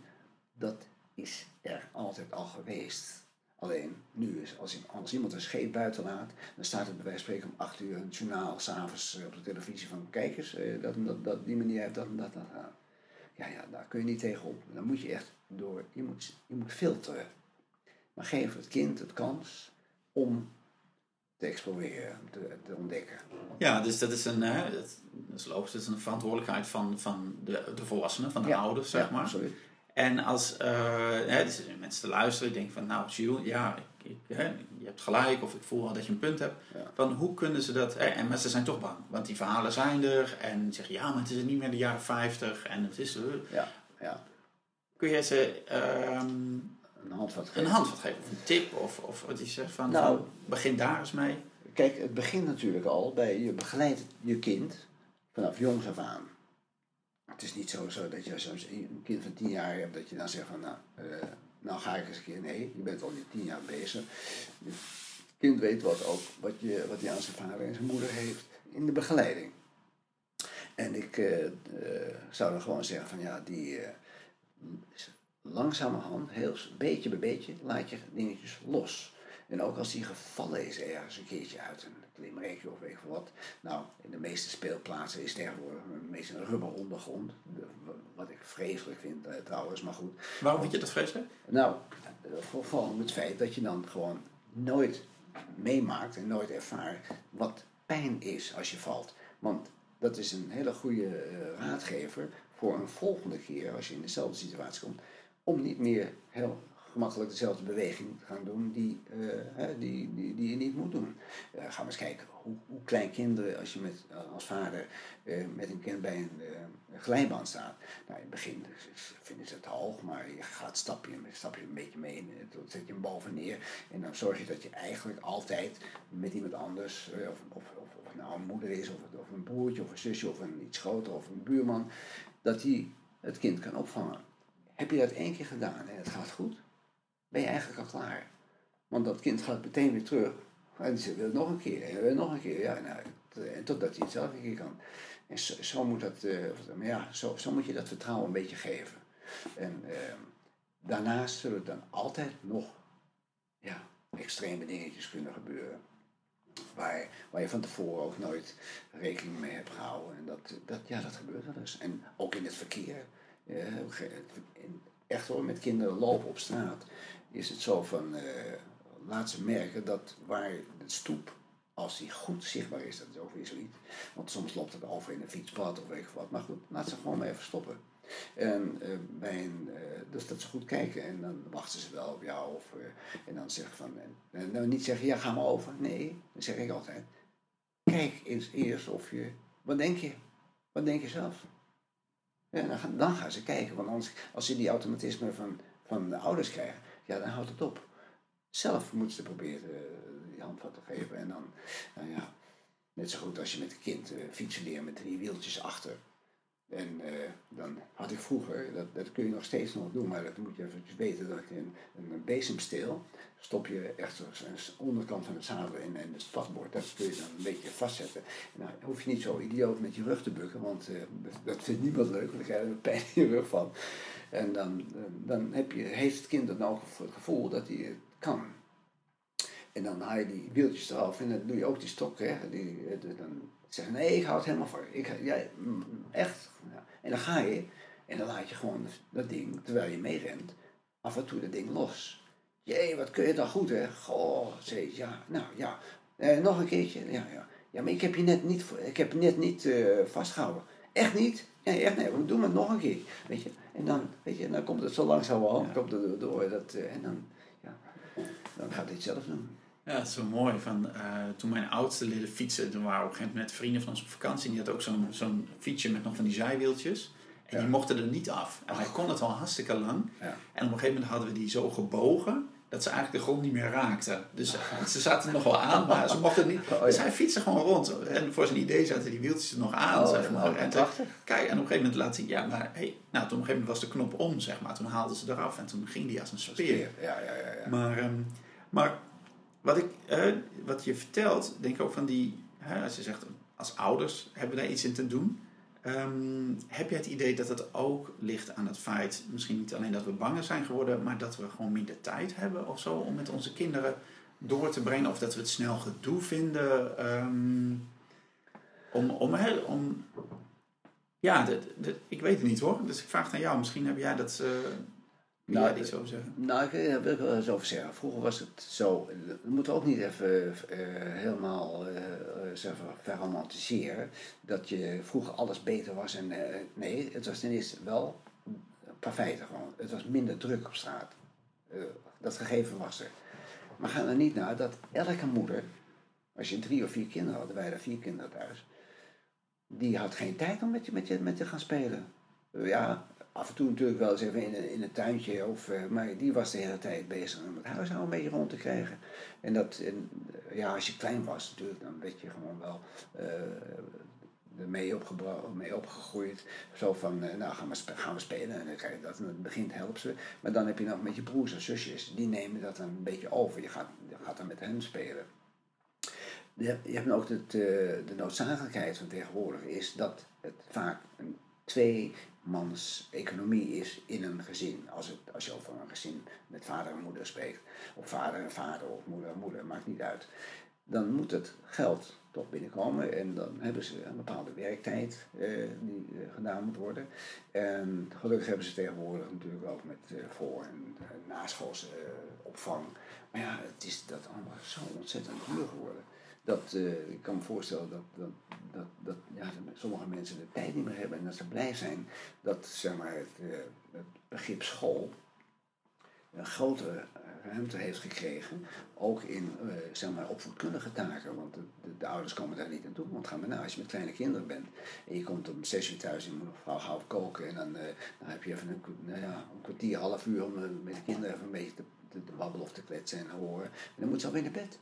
Dat is er altijd al geweest. Alleen nu is, als, als iemand een scheep buiten laat, dan staat het bij wijze van spreken om acht uur een journaal s'avonds op de televisie van kijk eens, eh, dat, dat, dat, die manier heeft dat en dat, dat. Ja, ja, daar kun je niet tegenop. Dan moet je echt door, je moet, je moet filteren. Maar geef het kind het kans om te exploreren, te, te ontdekken. Ja, dus dat is een, hè, dat is logisch, dat is een verantwoordelijkheid van, van de, de volwassenen, van de Ja, ouders, zeg Ja, maar. absoluut. En als eh, hè, dus mensen te luisteren, denken van, nou, Jules, ja, ik, ik, hè, je hebt gelijk, of ik voel wel dat je een punt hebt. Ja. Van hoe kunnen ze dat, hè, en mensen zijn toch bang, want die verhalen zijn er, en zeggen, ja, maar het is niet meer de jaren 50, en het is, eh, Ja, ja. kun je ze ehm, Een handvat een geven. handvat geven, of een tip, of, of wat je zegt van, Nou, van, begin daar eens mee. Kijk, het begint natuurlijk al bij je begeleidt je kind vanaf jongs af aan. Het is niet zo, zo dat je zo'n een kind van tien jaar hebt dat je dan zegt van nou, eh, nou ga ik eens een keer. Nee, je bent al die tien jaar bezig. Het kind weet wat ook wat je, wat hij aan zijn vader en zijn moeder heeft in de begeleiding. En ik eh, eh, zou dan gewoon zeggen van ja, die langzamerhand, heel beetje bij beetje, laat je dingetjes los. En ook als die gevallen is ergens een keertje uit klimrekje of weet wat. Nou, in de meeste speelplaatsen is tegenwoordig meestal een rubber ondergrond. De- Wat ik vreselijk vind eh, trouwens, maar goed. Waarom vind je dat vreselijk? Nou, eh, voor- vooral om het feit dat je dan gewoon nooit meemaakt en nooit ervaart wat pijn is als je valt. Want dat is een hele goede eh, raadgever voor een volgende keer als je in dezelfde situatie komt, om niet meer heel gemakkelijk dezelfde beweging gaan doen die, eh, die, die, die je niet moet doen. Eh, ga maar eens kijken hoe, hoe klein kinderen, als je met, eh, als vader met een kind bij een glijbaan staat. Nou, in het begin vinden ze het hoog, maar je gaat stapje, stapje een beetje mee. Dan zet je hem boven neer. En dan zorg je dat je eigenlijk altijd met iemand anders, of, of, of, nou een moeder is, of, of een broertje, of een zusje, of een iets groter, of een buurman, dat die het kind kan opvangen. Heb je dat één keer gedaan en het gaat goed, ben je eigenlijk al klaar. Want dat kind gaat meteen weer terug. En ze wil nog een keer, en wil nog een keer. Ja, nou, t- totdat hij het zelf een keer kan. En zo, zo moet dat, eh, maar ja, zo, zo moet je dat vertrouwen een beetje geven. En ehm, daarnaast zullen er dan altijd nog ja, extreme dingetjes kunnen gebeuren. Waar, waar je van tevoren ook nooit rekening mee hebt gehouden. En dat, dat, ja, dat gebeurt wel eens. En ook in het verkeer. Eh, echt hoor, met kinderen lopen op straat is het zo van, eh, laat ze merken dat waar de stoep, als die goed zichtbaar is, dat is zoiets. Want soms loopt het over in een fietspad of weet ik wat. Maar goed, laat ze gewoon maar even stoppen. En eh, bij een, eh, dus dat ze goed kijken en dan wachten ze wel op jou. Of, en dan zeggen van, en dan niet zeggen, ja ga maar over. Nee, dan zeg ik altijd, kijk eens eerst of je, wat denk je? Wat denk je zelf? Ja, dan, gaan, dan gaan ze kijken, want anders, als ze die automatisme van, van de ouders krijgen, ja, dan houdt het op. Zelf moeten ze proberen eh, die handvat te geven. En dan, nou ja, net zo goed als je met een kind eh, fietsen leren met drie wieltjes achter. En eh, dan had ik vroeger, dat, dat kun je nog steeds nog doen, maar dat moet je even weten, dat je een, een bezemsteel, stop je echt de onderkant van het zadel in en het vastbord, dat kun je dan een beetje vastzetten. En nou hoef je niet zo idioot met je rug te bukken, want dat, dat vindt niemand leuk, want dan krijg je er pijn in je rug van. En dan, eh, dan heb je, heeft het kind dan ook het gevoel dat hij het kan. En dan haal je die wieltjes eraf en dan doe je ook die stok, hè? Die, eh, dan Zeg, nee, ik hou het helemaal voor. Ik, jij, mm, echt. Ja. En dan ga je en dan laat je gewoon dat ding, terwijl je meerent, af en toe dat ding los. Jee, wat kun je dan goed, hè? Goh, zei ja, nou ja. Eh, nog een keertje, ja, ja. Ja, maar ik heb je net niet, ik heb net niet uh, vastgehouden. Echt niet? Nee, echt nee. We doen het nog een keer. Weet je? En dan, weet je, dan komt het zo langzaam ja. komt het door. Dat, uh, en dan, ja, dan gaat hij het zelf doen. Ja, dat is zo mooi. Van, uh, toen mijn oudste leerde fietsen, toen waren we op een gegeven moment met vrienden van ons op vakantie. En die had ook zo'n zo'n fietsje met nog van die zijwieltjes. En die mochten er niet af. En hij kon het al hartstikke lang. Ja. En op een gegeven moment hadden we die zo gebogen dat ze eigenlijk de grond niet meer raakten. Dus ze zaten nog wel aan, maar ze mochten niet. Oh, dus hij fietste gewoon rond. En voor zijn idee zaten die wieltjes er nog aan, oh, zeg maar. En, kijk, en op een gegeven moment laat hij, ja, maar hey, nou, toen op een gegeven moment was de knop om, zeg maar. Toen haalden ze eraf en toen ging die als een speer. Ja, ja, ja, ja. Maar, um, maar wat, ik, uh, wat je vertelt, denk ik ook van die, hè, als je zegt, als ouders hebben we daar iets in te doen. Um, heb je het idee dat het ook ligt aan het feit, misschien niet alleen dat we banger zijn geworden, maar dat we gewoon minder tijd hebben of zo om met onze kinderen door te brengen, of dat we het snel gedoe vinden um, om, om, om, ja, de, de, ik weet het niet hoor. Dus ik vraag aan jou, misschien heb jij dat. Uh, nou, jij dit zo zeggen? Nou, ik wil wel eens over zeggen. Vroeger was het zo, we moeten ook niet even uh, helemaal uh, zeggen, verromantiseren, dat je vroeger alles beter was. En, uh, nee, het was ten eerste wel perfecter gewoon. Het was minder druk op straat. dat gegeven was er. Maar ga er niet naar dat elke moeder, als je drie of vier kinderen had, wij hadden vier kinderen thuis, die had geen tijd om met je, met je, met je te gaan spelen. Ja, af en toe natuurlijk wel eens even in een, in een tuintje. Of, uh, maar die was de hele tijd bezig om het huishouden een beetje rond te krijgen. En dat, en, ja, als je klein was natuurlijk, dan werd je gewoon wel uh, ermee mee opgegroeid. Zo van, nou gaan we, gaan we spelen. En dan krijg je dat. En het begint helpen ze. Maar dan heb je nog met je broers en zusjes. Die nemen dat dan een beetje over. Je gaat, je gaat dan met hen spelen. Je, je hebt ook het, de noodzakelijkheid van tegenwoordig is dat het vaak een twee mans economie is in een gezin. Als, het, als je over een gezin met vader en moeder spreekt, of vader en vader, of moeder en moeder, maakt niet uit. Dan moet het geld toch binnenkomen en dan hebben ze een bepaalde werktijd eh, die eh, gedaan moet worden. En gelukkig hebben ze tegenwoordig natuurlijk ook met eh, voor- en uh, naschoolse opvang. Maar ja, het is dat allemaal zo ontzettend duur geworden dat, uh, ik kan me voorstellen dat, dat, dat, dat ja, sommige mensen de tijd niet meer hebben en dat ze blij zijn dat zeg maar, het, het begrip school een grotere ruimte heeft gekregen, ook in uh, zeg maar, opvoedkundige taken. Want de, de, de, ouders komen daar niet aan toe. Want ga maar na, als je met kleine kinderen bent en je komt om zes uur thuis en je moet nog vrouw gauw koken en dan, dan heb je even een, nou ja, een kwartier, half uur om met de kinderen even een beetje te babbelen of te kletsen en horen. En dan moet ze alweer naar bed.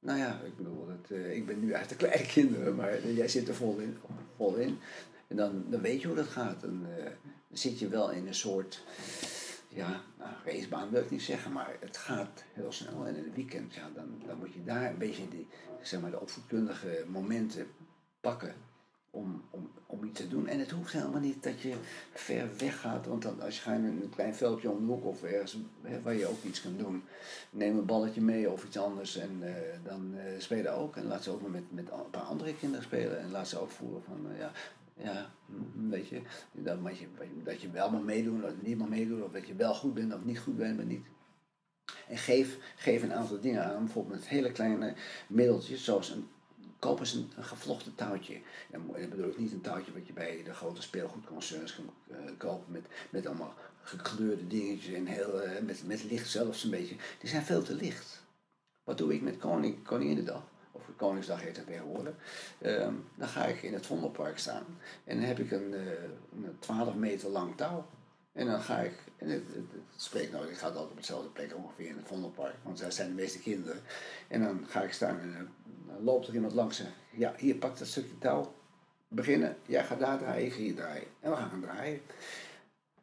Nou ja, ik bedoel, dat, uh, ik ben nu uit de kleine kinderen, maar jij zit er vol in. Vol in. En dan, dan weet je hoe dat gaat. En, uh, dan zit je wel in een soort, ja, nou, racebaan wil ik niet zeggen, maar het gaat heel snel. En in het weekend, ja, dan, dan moet je daar een beetje die, zeg maar, de opvoedkundige momenten pakken om, om, om iets te doen. En het hoeft helemaal niet dat je ver weg gaat, want dan, als je gaat in een klein veldje om de hoek of ergens hè, waar je ook iets kan doen, neem een balletje mee of iets anders en uh, dan uh, spelen ook. En laat ze ook maar met, met een paar andere kinderen spelen en laat ze ook voelen van, uh, ja, ja, weet je, dat, je, dat je wel mag meedoen, je niet mag meedoen, of dat je wel goed bent of niet goed bent, maar niet. En geef, geef een aantal dingen aan, bijvoorbeeld met hele kleine middeltjes, zoals een koop eens een, gevlochten touwtje. En dat bedoel ik niet een touwtje wat je bij de grote speelgoedconcerns kan uh, kopen met, met allemaal gekleurde dingetjes en heel, uh, met, met licht zelfs een beetje. Die zijn veel te licht. Wat doe ik met koning, Koninginnedag? Of Koningsdag heet het tegenwoordig. Um, dan ga ik in het Vondelpark staan en dan heb ik een, uh, een 12 meter lang touw. En dan ga ik, en het, het, spreekt nou, ik ga altijd op hetzelfde plek ongeveer in het Vondelpark, want daar zijn de meeste kinderen. En dan ga ik staan en dan loopt er iemand langs en ja, hier pakt dat stukje touw, beginnen, jij gaat daar draaien, ik ga hier draaien. En we gaan draaien.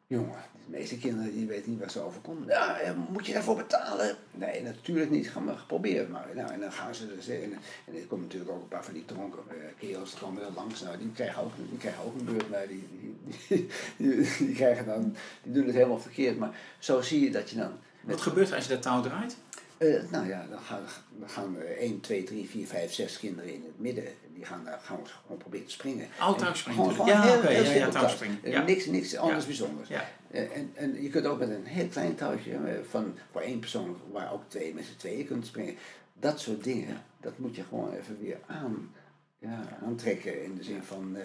Jongen, de meeste kinderen die weten niet waar ze overkomen. Ja, moet je daarvoor betalen? Nee, natuurlijk niet. Ga maar proberen maar. Nou, en dan gaan ze dus. En, en er komen natuurlijk ook een paar van die dronken uh, kerels die komen er langs. Nou, die krijgen ook, die krijgen ook een beurt. Maar die, die, die, die, krijgen dan, die doen het helemaal verkeerd. Maar zo zie je dat je dan. Wat gebeurt er als je dat touw draait? Uh, nou ja, dan gaan, dan gaan er 1, 2, 3, 4, 5, 6 kinderen in het midden. Die gaan daar gaan gewoon proberen te springen. Gewoon, gewoon ja, heel, okay, heel ja, ja, touwspringen. Ja. Niks, niks anders ja. bijzonders. Ja. Uh, en, en je kunt ook met een heel klein touwtje van, voor één persoon, waar ook twee met z'n tweeën kunt springen. Dat soort dingen, dat moet je gewoon even weer aan, ja, aantrekken. In de zin van uh,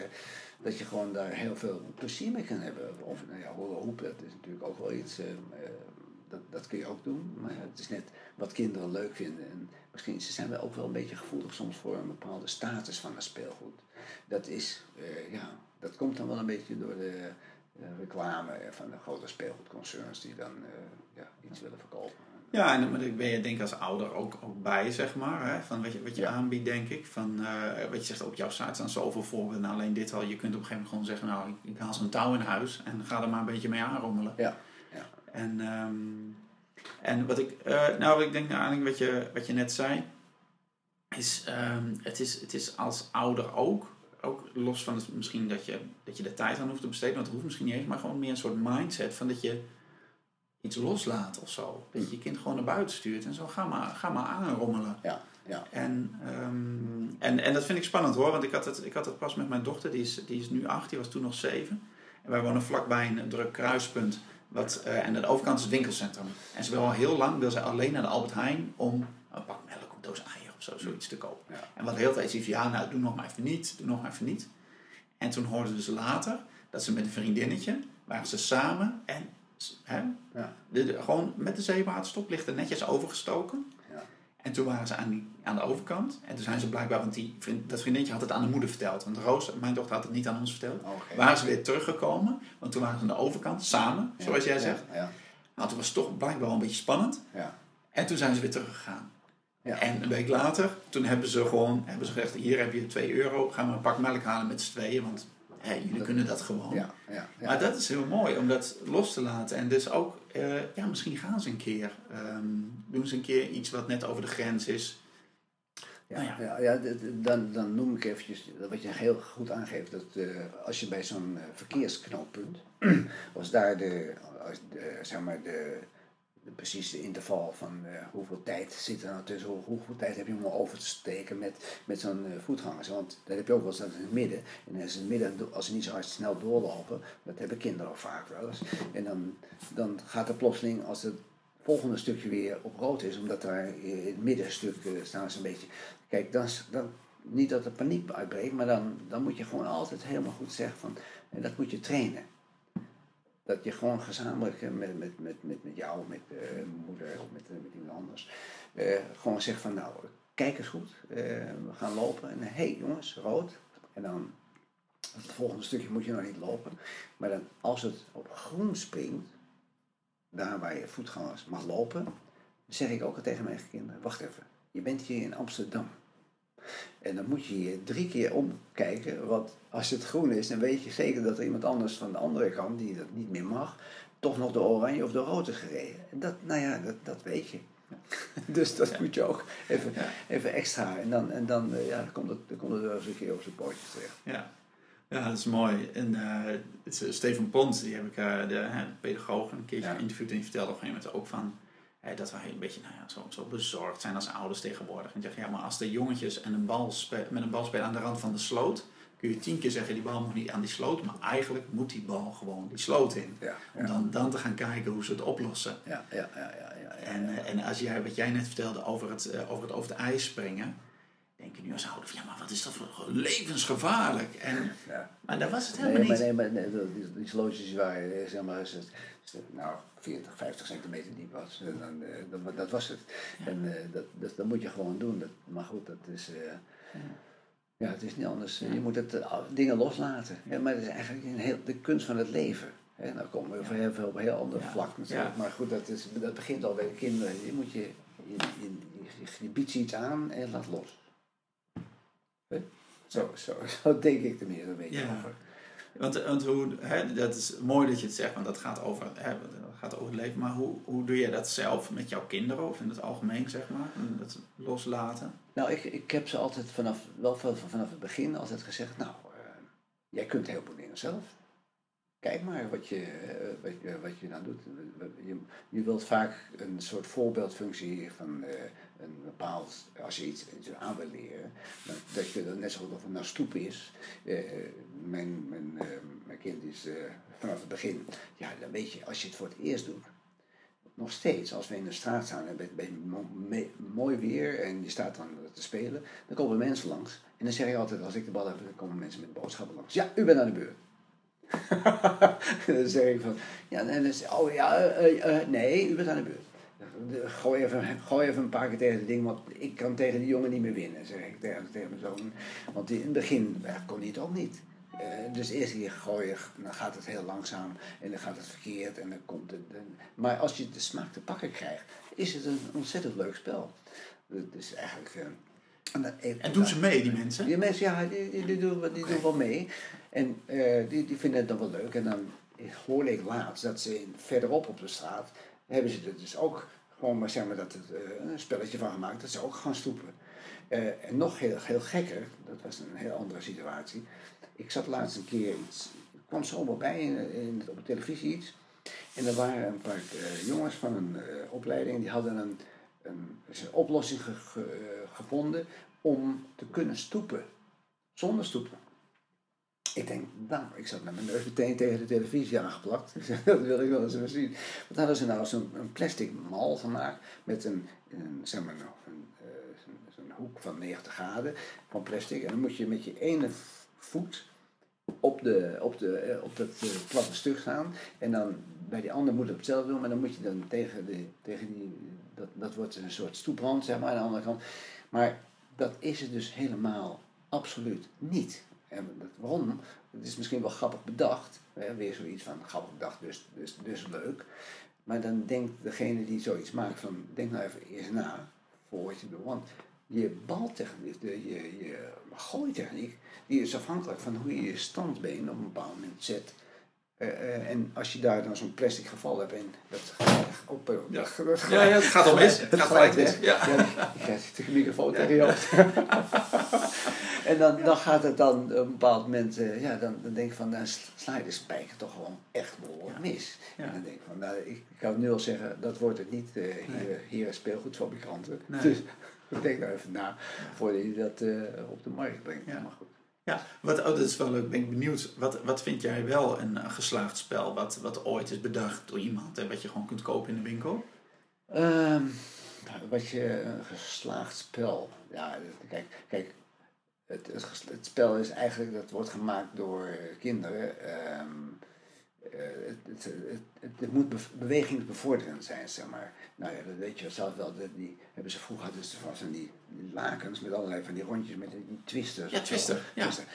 dat je gewoon daar heel veel plezier mee kan hebben. Of nou ja, hopen, dat is natuurlijk ook wel iets dat, dat kun je ook doen. Maar het is net wat kinderen leuk vinden. En misschien ze zijn we ook wel een beetje gevoelig soms voor een bepaalde status van een speelgoed. Dat is, uh, ja, dat komt dan wel een beetje door de uh, reclame van de grote speelgoedconcerns die dan uh, ja, iets willen verkopen. Ja, en daar ben je denk ik als ouder ook, ook bij, zeg maar. Hè? Van wat je, wat je aanbiedt, denk ik. Van, wat je zegt, op jouw site staan zoveel voorbeelden. Nou, alleen dit al. Je kunt op een gegeven moment gewoon zeggen, nou, ik, ik haal zo'n touw in huis en ga er maar een beetje mee aanrommelen. Ja. En, um, en wat ik, uh, nou, wat ik denk naar aanleiding wat je, wat je net zei, is, um, het is, het is als ouder ook, ook los van het, misschien dat je, dat je de tijd aan hoeft te besteden, want het hoeft misschien niet eens, maar gewoon meer een soort mindset van dat je iets loslaat of zo. Dat je je kind gewoon naar buiten stuurt en zo, ga maar, ga maar aanrommelen. Ja, ja. En, um, en, en dat vind ik spannend hoor, want ik had het, ik had het pas met mijn dochter, die is, die is nu acht, die was toen nog zeven. En wij wonen vlakbij een druk kruispunt. Wat, uh, en aan de overkant is het winkelcentrum. En ze wil al heel lang wil ze alleen naar de Albert Heijn om een pak melk, een doos eieren of zo, zoiets te kopen. Ja. En wat heel tijd zei ja, nou doe nog maar even niet, doe nog maar even niet. En toen hoorden ze later dat ze met een vriendinnetje, waren ze samen en hè, ja. de, gewoon met de zeewaterstop ligt er netjes overgestoken. En toen waren ze aan, die, aan de overkant. En toen zijn ze blijkbaar, want die vriend, dat vriendinnetje had het aan de moeder verteld. Want Roos, mijn dochter, had het niet aan ons verteld. Okay. Waren ze weer teruggekomen. Want toen waren ze aan de overkant, samen, zoals jij zegt. Ja, ja. Nou, toen was het toch blijkbaar wel een beetje spannend. Ja. En toen zijn ze weer teruggegaan. Ja. En een week later, toen hebben ze gewoon hebben ze gezegd: Hier heb je 2 euro, ga maar een pak melk halen met z'n tweeën. Want hey, jullie kunnen dat gewoon. Ja, ja, ja, Maar dat is heel mooi om dat los te laten. En dus ook, uh, ja, misschien gaan ze een keer. Um, doen ze een keer iets wat net over de grens is. Ja, ja. ja, dan, dan noem ik eventjes wat je heel goed aangeeft. Dat uh, als je bij zo'n uh, verkeersknooppunt, als daar de, als de, zeg maar de de precieze interval van uh, hoeveel tijd zit er nou tussen, hoe, hoeveel tijd heb je om over te steken met, met zo'n uh, voetgangers. Want dat heb je ook wel eens in het midden. En in het midden, als ze niet zo hard snel doorlopen, dat hebben kinderen ook vaak wel eens. En dan, dan gaat er plotseling, als het volgende stukje weer op rood is, omdat daar in het middenstuk uh, staan ze een beetje. Kijk, dan, dan, niet dat er paniek uitbreekt, maar dan, dan moet je gewoon altijd helemaal goed zeggen van, dat moet je trainen dat je gewoon gezamenlijk met, met, met, met, met jou, met uh, moeder of met, eh, met iemand anders, uh, gewoon zegt van nou, kijk eens goed, we gaan lopen en hé hey, jongens, rood. En dan het volgende stukje moet je nog niet lopen. Maar dan als het op groen springt, daar waar je voetgangers mag lopen, dan zeg ik ook tegen mijn kinderen, wacht even, je bent hier in Amsterdam. En dan moet je je drie keer omkijken, want als het groen is, dan weet je zeker dat er iemand anders van de andere kant, die dat niet meer mag, toch nog de oranje of de rood is gereden. En dat, nou ja, dat, dat weet je. dus dat moet je ook even, even extra. En dan, en dan, eh, ja, dan, komt het, dan komt het wel eens een keer op zijn pootjes terecht. Ja. Ja, dat is mooi. En uh, Pons, die heb ik, uh, de pedagoog, een keertje geïnterviewd en die vertelde op een gegeven moment ook van dat wij een beetje nou ja, zo, zo bezorgd zijn als ouders tegenwoordig. En zeggen, ja, maar als de jongetjes en een bal met een bal spelen aan de rand van de sloot, kun je tien keer zeggen, die bal moet niet aan die sloot, maar eigenlijk moet die bal gewoon die sloot in. Ja, Om dan, dan te gaan kijken hoe ze het oplossen. Ja, ja, ja, ja, ja, En, eh, en als jij, wat jij net vertelde over het, eh, over het over het ijs springen, denk je nu als ouder ja, maar wat is dat voor levensgevaarlijk? En, ja. Maar dat was het helemaal nee, niet. Maar, nee, maar nee, die, die slootjes waren, zeg maar, nou, 40, 50 centimeter diep was. En dan, uh, dat, was het. En uh, dat, dat, dat, moet je gewoon doen. Dat, maar goed, dat is. Uh, ja. ja. het is niet anders. Je moet het, dingen loslaten. Ja, maar het is eigenlijk een heel, de kunst van het leven. Hè, nou komen we heel veel op een heel ander vlak natuurlijk. Maar goed, dat, is, dat begint al bij de kinderen. Je moet je, je, je, je, je biedt iets aan en laat los. Zo, zo, zo denk ik er meer een beetje over. Want, want hoe, hè, dat is mooi dat je het zegt, want dat gaat over, hè, dat gaat over het leven. Maar hoe, hoe doe je dat zelf met jouw kinderen of in het algemeen, zeg maar? Dat loslaten? Nou, ik, ik heb ze altijd vanaf, wel vanaf het begin altijd gezegd, nou, uh, jij kunt heel veel dingen zelf. kijk maar wat je, eh, wat je, wat je nou doet. Je, je wilt vaak een soort voorbeeldfunctie van eh, een bepaald, als je iets, aan wil leren, dat, je dan net zo goed of het stoep is. Eh, mijn, mijn, eh, mijn kind is eh, vanaf het begin, ja, dan weet je, als je het voor het eerst doet, nog steeds, als we in de straat staan en me- mooi weer en je staat dan te spelen, dan komen mensen langs. En dan zeg ik altijd, als ik de bal heb, dan komen mensen met boodschappen langs. Ja, u bent aan de beurt. dan zeg ik van, ja, dan zeg oh ja, nee, u bent aan de beurt. Gooi even, gooi even een paar keer tegen het ding, want ik kan tegen die jongen niet meer winnen, zeg ik tegen, tegen mijn zoon. Want in het begin ja, kon hij het ook niet. Eh, dus eerst keer gooi je, dan gaat het heel langzaam en dan gaat het verkeerd en dan komt het. en- maar als je de smaak te pakken krijgt, is het een ontzettend leuk spel. Het is eigenlijk. eh, en, dan even- En doen ze mee, die mensen? die mensen, ja, die, die, die doen, wel- die doen wel mee. En eh, die, die vinden het dan wel leuk. En dan hoorde ik laatst dat ze in, verderop op de straat, hebben ze er dus ook gewoon maar zeg maar dat het, eh, een spelletje van gemaakt, dat ze ook gaan stoepen. Eh, en nog heel, heel gekker, dat was een heel andere situatie. Ik zat laatst een keer iets, kwam zomaar bij in, in, op de televisie iets. En er waren een paar eh, jongens van een eh, opleiding, die hadden een, een, oplossing ge- ge- eh, gevonden om te kunnen stoepen. Zonder stoepen. Ik denk, nou, ik zat met mijn neus meteen tegen de televisie aangeplakt. Dat wil ik wel eens even zien. Wat hadden ze nou? Zo'n een plastic mal gemaakt met een, een zeg maar, nog een, eh, hoek van 90 graden van plastic. En dan moet je met je ene voet op, de, op, de, eh, op dat eh, platte stuk staan. En dan bij die ander moet het hetzelfde doen, maar dan moet je dan tegen, de, tegen die, dat, dat wordt een soort stoeprand, zeg maar, aan de andere kant. Maar dat is het dus helemaal absoluut niet. En dat, waarom? Het is misschien wel grappig bedacht. Hè? Weer zoiets van grappig bedacht, dus, dus, dus leuk. Maar dan denkt degene die zoiets maakt van, denk nou even eerst na voor wat je doet. Want je baltechniek, de, je, je gooitechniek, die is afhankelijk van hoe je je standbeen op een bepaald moment zet. Eh, eh, en als je daar dan zo'n plastic geval hebt en dat gaat op, eh, Ja. dat, dat Ja, ja, het gaat al mis. Het gaat gelijk mis. Ja. Ja, je krijgt de microfoon tegen je hoofd. En dan, dan gaat het dan op een bepaald moment, eh, ja, dan, dan denk ik van, dan sla je de spijker toch gewoon echt behoorlijk mis. Ja. En dan denk ik van, nou, ik, ik kan nu al zeggen, dat wordt het niet eh, hier, Nee. hier is speelgoedfabrikanten. Nee. Dus denk daar even na voordat je dat eh, op de markt brengt. Ja. Maar goed. Ja, wat, oh, dat is wel leuk. Ben ik benieuwd. Wat, wat vind jij wel een eh, geslaagd spel wat, wat ooit is bedacht door iemand en wat je gewoon kunt kopen in de winkel? Ehm, wat je, een geslaagd spel. Ja, kijk, kijk het, het, spel is eigenlijk, dat wordt gemaakt door eh, kinderen. Ehm, eh, het, het, moet bev- bewegingsbevorderend zijn, zeg maar. Nou ja, dat weet je zelf wel. Dat die hebben ze vroeger hadden ze van die, die lakens met allerlei van die rondjes met die twisters. Ja, twister, ja. Twister.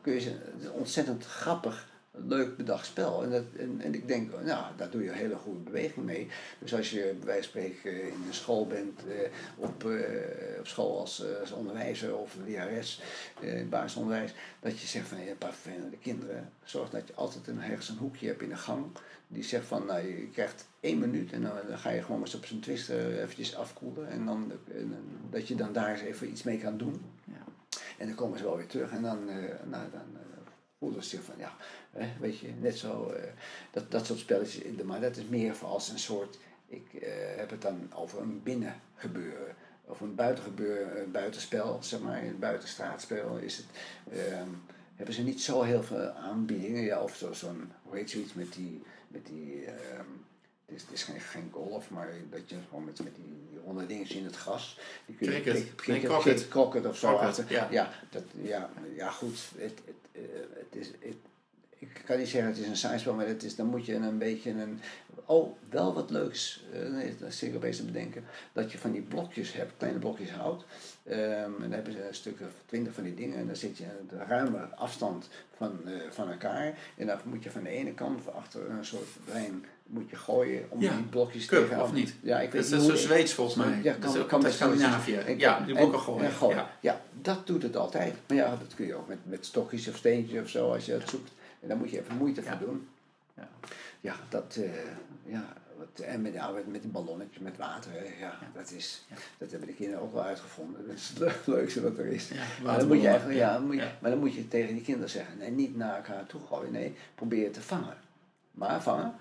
Kun je het is ontzettend grappig, leuk bedacht spel. En, dat, en, en ik denk, nou, daar doe je een hele goede beweging mee. Dus als je bij wijze van spreken in de school bent, eh, op, eh, op school als, eh, als onderwijzer of lerares, eh, in het basisonderwijs, dat je zegt van een paar vervelende kinderen. Zorg dat je altijd een, ergens een hoekje hebt in de gang. Die zegt van, nou, je krijgt één minuut en dan, dan ga je gewoon eens op zijn twister eventjes afkoelen. En dan, en dan- dat je dan daar eens even iets mee kan doen. Ja. En dan komen ze wel weer terug en dan, eh nou, dan eh, zich van, ja, weet je, net zo, eh, dat, dat soort spelletjes. Maar dat is meer voor als een soort, ik eh, heb het dan over een binnengebeuren. Of een buitengebeuren, een buitenspel, zeg maar, een buitenstraatspel is het. ehm, hebben ze niet zo heel veel aanbiedingen, ja, of zo- zo'n, hoe heet zoiets met die, met die ehm, het is, het is geen, geen golf, maar dat je gewoon met, met die, ronde dingetjes in het gras. Die kun je Cricket. Nee, cricket, cricket, of zo. Achter. ja. Ja, dat, ja, ja, goed. Het, het, eh, het is, het, ik kan niet zeggen het is een spel, maar het is, dan moet je een beetje een... Oh, wel wat leuks, eh, nee, dat ik opeens te bedenken, dat je van die blokjes hebt, kleine blokjes hout. Ehm, en dan hebben ze een stuk of twintig van die dingen en dan zit je een ruime afstand van, eh, van elkaar. En dan moet je van de ene kant achter een soort brein moet je gooien om Ja, die blokjes Cup, tegen of niet? Ja, ik weet Dat is zo Zweeds volgens mij. ja, dat kan, is ook kan best Scandinavië. Ik- Ja, die blokken en- gooien. en gooien. Ja. Ja, dat doet het altijd. Maar ja, dat kun je ook met, met stokjes of steentjes of zo, als je dat zoekt. En daar moet je even moeite Ja. voor doen. Ja. Ja, dat, eh, ja, en met, ja, met, met die ballonnetjes met water, hè, ja, Dat, is, dat hebben de kinderen ook wel uitgevonden. Dat is het leukste wat er is. Maar, dan moet je eigenlijk, ja, moet je- Ja. maar dan moet je tegen die kinderen zeggen, nee, niet naar elkaar toe gooien, nee, probeer te vangen. Maar vangen,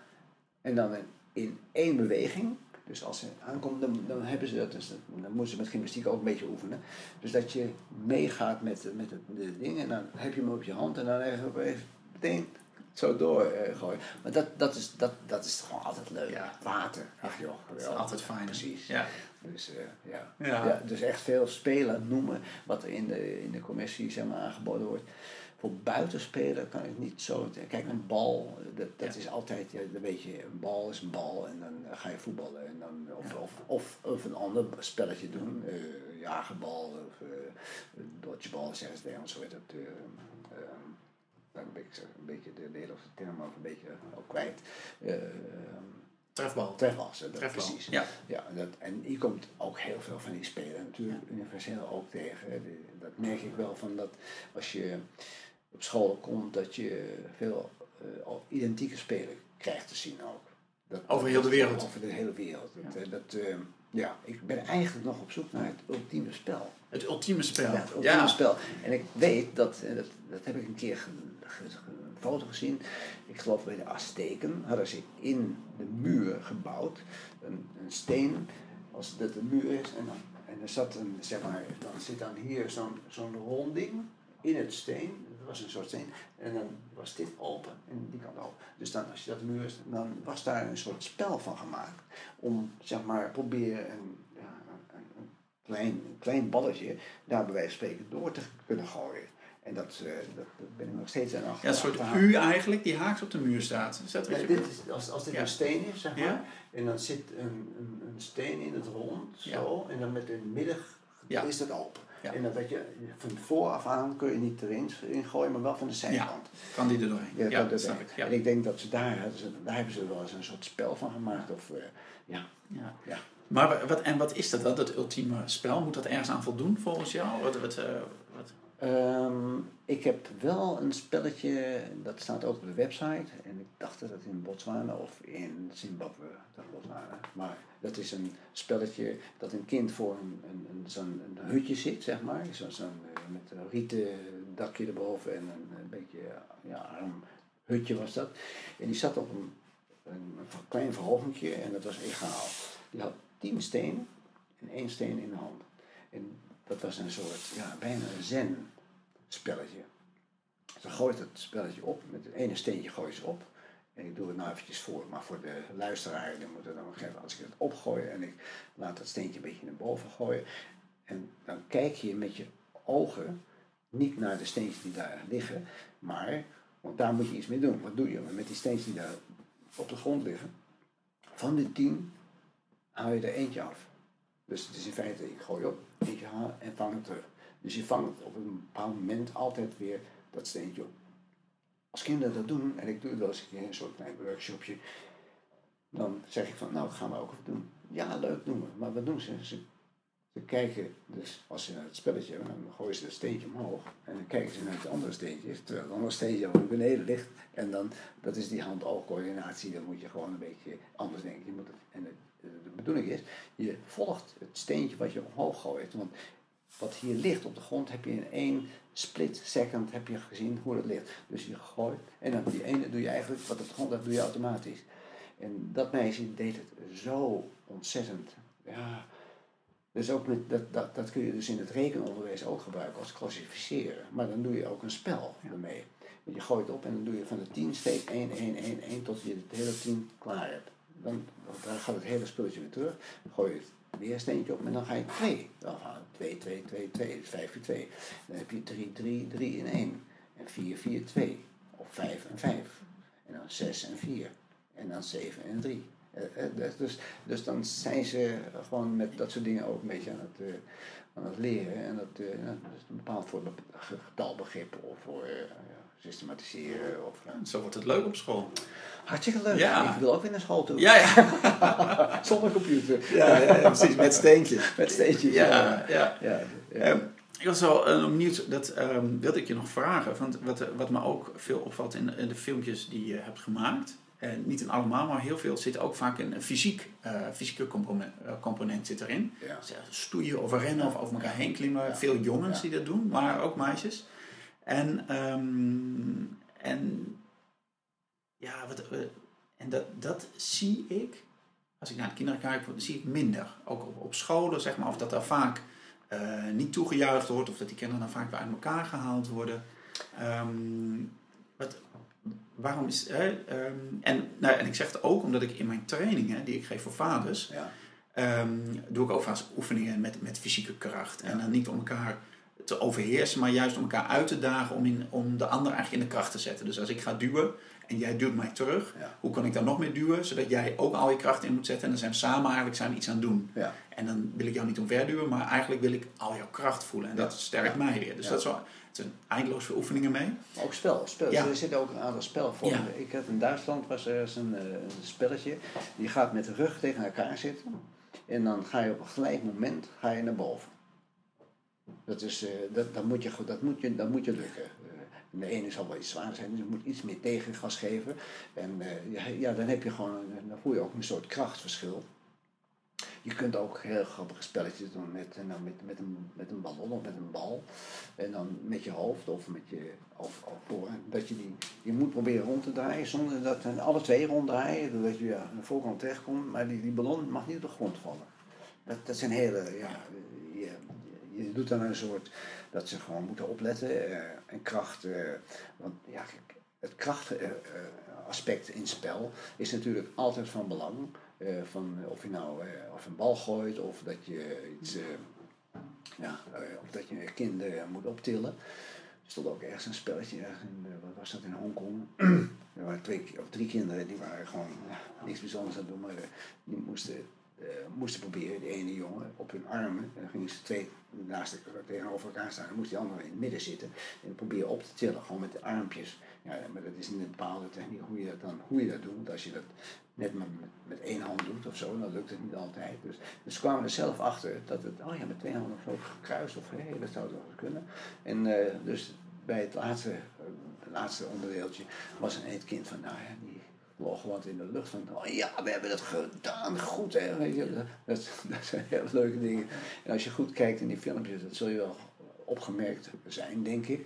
en dan in, in één beweging, dus als ze aankomt, dan, dan hebben ze dat, dus dat- dan moeten ze met gymnastiek ook een beetje oefenen. Dus dat je meegaat met, met het de ding en dan heb je hem op je hand en dan even, even meteen zo door eh. Maar dat, dat, is, dat, dat is gewoon altijd leuk. Ja. Water, ach joh, Dat is altijd fijn. Precies. Ja. Dus, eh, ja. Ja. Ja. dus echt veel spelen noemen wat er in de, in de commissie zeg maar, aangeboden wordt. Voor buitenspelen kan ik niet zo. Kijk, een bal, dat, dat Ja. is altijd, ja, dan weet je, een bal is een bal en dan ga je voetballen. En dan, of, of, of, of een ander spelletje doen, eh jagerbal of uh, dodgebal, zeggen ze ons, zo heet dat. Eh, ehm, dan ben ik zo een beetje de Nederlandse term ook een beetje ook kwijt. Eh, ehm, Trefbal. trefbal, dat Trefbal. precies. Ja. Ja, dat, en hier komt ook heel veel van die spelen natuurlijk universeel ook tegen. Dat merk ik wel van dat als je op school komt, dat je veel eh, al identieke spelen krijgt te zien ook. Dat, Over heel de wereld. Over de hele wereld. Dat, eh, dat, eh, ja, ik ben eigenlijk nog op zoek naar het ultieme spel. Het ultieme spel. Ja, het ultieme Ja. spel. En ik weet dat, dat, dat heb ik een keer ge- ge- ge- een foto gezien. Ik geloof bij de Azteken hadden ze in de muur gebouwd een, een steen, als dat een muur is. En dan, en er zat een, zeg maar, dan zit dan hier zo'n zo'n ronding in het steen. Dat was een soort steen. En dan was dit open en die kant open. Dus dan, als je dat muur is, dan was daar een soort spel van gemaakt. Om, zeg maar, proberen een, een klein, een klein balletje daar bij wijze van spreken door te kunnen gooien. En dat, eh, dat, dat ben ik nog steeds aan Ja, een soort. U eigenlijk die haaks op de muur staat. Is dat wat Ja, je dit is, als, als dit Ja. een steen is, zeg maar, Ja. en dan zit een, een, een steen in het rond, zo, en dan met een midden Ja. is dat open. Ja. En dan dat je van vooraf aan kun je niet erin in gooien, maar wel van de zijkant. Kan die er doorheen? Ja, dat, dat dat snap ik. Ja. En ik denk dat ze daar, ze, daar hebben ze wel eens een soort spel van gemaakt. Of, eh, ja. Ja. Ja. Maar wa- wat, en wat is dat dan, dat ultieme spel? Moet dat ergens aan voldoen volgens jou? Wat, wat, eh, Ehm, ik heb wel een spelletje, dat staat ook op de website. En ik dacht dat het in Botswana of in Zimbabwe, dacht Botswana. Maar dat is een spelletje dat een kind voor een, een, een, zo'n hutje zit, zeg maar. Zo, zo'n, eh, met een rieten dakje erboven en een, beetje ja, arm hutje was dat. En die zat op een, een, klein verhogingje en dat was egaal. Die had tien stenen en één steen in de hand. En dat was een soort, ja, bijna een zen spelletje. Ze gooit het spelletje op, met het ene steentje gooi ze op. En ik doe het nou eventjes voor, maar voor de luisteraar, die moet het dan nog even, als ik het opgooi en ik laat dat steentje een beetje naar boven gooien. En dan kijk je met je ogen niet naar de steentjes die daar liggen, maar, want daar moet je iets mee doen. Wat doe je met die steentjes die daar op de grond liggen? Van de tien haal je er eentje af. Dus het is in feite, ik gooi op, eentje halen en vang het terug. Dus je vangt op een bepaald moment altijd weer dat steentje op. Als kinderen dat doen, en ik doe het wel eens een soort klein workshopje, dan zeg ik van, nou, gaan we ook even doen. Ja, leuk doen we. Maar wat doen ze? Ze, kijken, dus als ze naar het spelletje hebben, dan gooien ze het steentje omhoog. En dan kijken ze naar het andere steentje, terwijl het andere steentje al beneden ligt. En dan, dat is die hand-oogcoördinatie, dan moet je gewoon een beetje anders denken. Je moet en de, de bedoeling is, je volgt het steentje wat je omhoog gooit. Want wat hier ligt op de grond heb je in één split second heb je gezien hoe het ligt. Dus je gooit en dan die ene doe je eigenlijk, wat op de grond ligt, doe je automatisch. En dat meisje deed het zo ontzettend. Ja, dus ook met, dat, dat, dat kun je dus in het rekenonderwijs ook gebruiken als klassificeren. Maar dan doe je ook een spel ermee. Want je gooit op en dan doe je van de 10 steek 1, 1, 1, 1 tot je het hele 10 klaar hebt. Dan, dan gaat het hele spulletje weer terug. Dan gooi je het weer een steentje op en dan ga je 2. Dan gaan 2, 2, 2, 2. Dus 5 keer 2. Dan heb je 3, 3, 3 in 1. En 4, 4, 2. Of 5 en 5. En dan 6 en 4. En dan 7 en 3. Uh, uh, dus, dus dan zijn ze gewoon met dat soort dingen ook een beetje aan het, uh, aan het leren. En dat, uh, dat is bepaald voor getalbegrip of voor systematiseren. Of, Zo wordt het leuk op school. Hartstikke leuk. Ja. Ik wil ook weer naar school toe. Ja, ja. Zonder computer. ja, ja, precies, met steentjes. Met steentjes. Ja, ja. Um, ik was wel benieuwd, dat um, wilde ik je nog vragen. Want wat, wat me ook veel opvalt in, in de filmpjes die je hebt gemaakt, en niet in allemaal, maar heel veel zit ook vaak een fysiek, uh, fysieke component, component zit erin. Ja. Stoeien of rennen of over elkaar heen klimmen. Veel jongens die dat doen, maar ook meisjes. En, ehm, en ja, wat, en dat, dat zie ik, als ik naar de kinderen kijk, zie ik minder. Ook op, op scholen, zeg maar, of dat daar vaak niet toegejuicht wordt, of dat die kinderen dan vaak weer uit elkaar gehaald worden. Um, wat, waarom is. Hè, um, en, nou, en ik zeg het ook omdat ik in mijn trainingen die ik geef voor vaders. Ja. Um, doe ik ook vaak oefeningen met, met fysieke kracht. En dan niet om elkaar te overheersen, maar juist om elkaar uit te dagen om, in, om de ander eigenlijk in de kracht te zetten. Dus als ik ga duwen en jij duwt mij terug, Ja. hoe kan ik dan nog meer duwen, zodat jij ook al je kracht in moet zetten en dan zijn we samen eigenlijk zijn we iets aan het doen. Ja. En dan wil ik jou niet omverduwen, maar eigenlijk wil ik al jouw kracht voelen en Ja. dat sterkt mij weer. Dus dat is wel, het zijn eindeloos veel oefeningen mee. Ook spel. spel. Er zitten ook een aantal spelvormen. Ja. Ik had in Duitsland was er eens een, eh, een spelletje. Je gaat met de rug tegen elkaar zitten. En dan ga je op een gelijk moment ga je naar boven. Dat, is, eh, dat, dat, moet, je, dat, moet, je, dat moet je lukken. Eh, de ene zal wel iets zwaarder zijn, dus je moet iets meer tegengas geven. En eh, ja, dan heb je gewoon, dan voel je ook een soort krachtverschil. Je kunt ook heel grappige spelletjes doen met, nou, met, met, een, met een ballon of met een bal. En dan met je hoofd of met je of voor, dat je die, je moet proberen rond te draaien zonder dat en alle twee ronddraaien, zodat je ja, aan de voorkant terechtkomt, maar die, die ballon mag niet op de grond vallen. Dat, dat zijn hele, ja, je, doet dan een soort, dat ze gewoon moeten opletten eh, en kracht, eh, want ja, het krachtaspect in spel is natuurlijk altijd van belang. Eh, van of je nou eh, of een bal gooit of dat je iets, eh, ja, eh, of dat je een kind eh, moet optillen. Er stond ook ergens een spelletje, in, eh, wat was dat in Hongkong? er waren twee of drie kinderen die waren gewoon niks bijzonders aan het doen, maar eh, die moesten, eh, moesten proberen, de ene jongen op hun armen, en dan gingen ze twee naast tegenover elkaar staan, dan moest die andere in het midden zitten en proberen op te tillen, gewoon met de armpjes. Ja, maar dat is niet een bepaalde techniek hoe je dat dan hoe je dat doet. Als je dat net met, met, één hand doet of zo, dan lukt het niet altijd. Dus, dus kwamen er zelf achter dat het, oh ja, met twee handen of zo gekruist of hé, dat zou eens kunnen. En eh, dus bij het laatste, eh, laatste onderdeeltje was een kind van, nou ja, die vloog gewoon in de lucht van, oh ja, we hebben het gedaan, goed hè. Dat, dat, dat zijn heel leuke dingen. En als je goed kijkt in die filmpjes, dat zul je wel opgemerkt zijn, denk ik.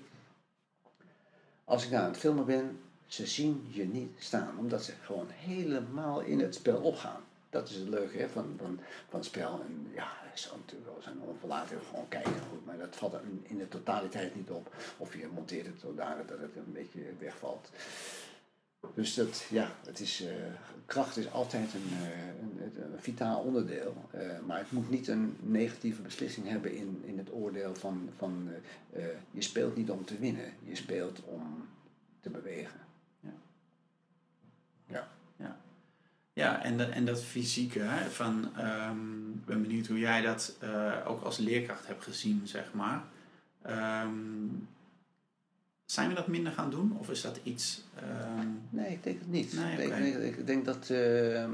Als ik nou aan het filmen ben, ze zien je niet staan, omdat ze gewoon helemaal in het spel opgaan. Dat is het leuke hè, van, van, van het spel. En ja, het is natuurlijk wel zijn onverlaten gewoon kijken goed, maar dat valt in de totaliteit niet op. Of je monteert het zodanig dat het een beetje wegvalt. Dus dat, ja, het is, eh, kracht is altijd een, eh, een, vitaal onderdeel. eh, maar het moet niet een negatieve beslissing hebben in, in het oordeel van, van je speelt niet om te winnen, je speelt om te bewegen. Ja, en, dat- en dat fysieke, hè, van, ehm, ik ben benieuwd hoe jij dat ook als leerkracht hebt gezien, zeg maar. Zijn we dat minder gaan doen of is dat iets... ehm, Nee, ik denk het niet. Nee, ik, denk, ik, dat eh,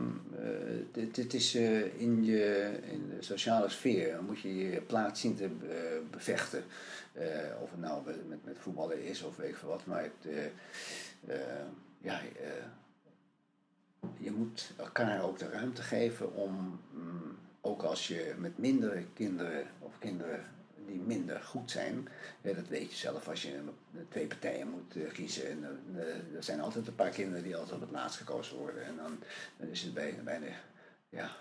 dit, dit is eh, in, je, in de sociale sfeer moet je je plaats zien te eh, bevechten. Of het nou met, met, voetballen is of weet ik veel wat. Maar het, ja, je moet elkaar ook de ruimte geven om, mm, ook als je met mindere kinderen of kinderen die minder goed zijn, ja, dat weet je zelf als je twee partijen moet eh, kiezen. En, eh, eh, er zijn altijd een paar kinderen die altijd op het laatst gekozen worden. En dan, is het bijna, bijna ja,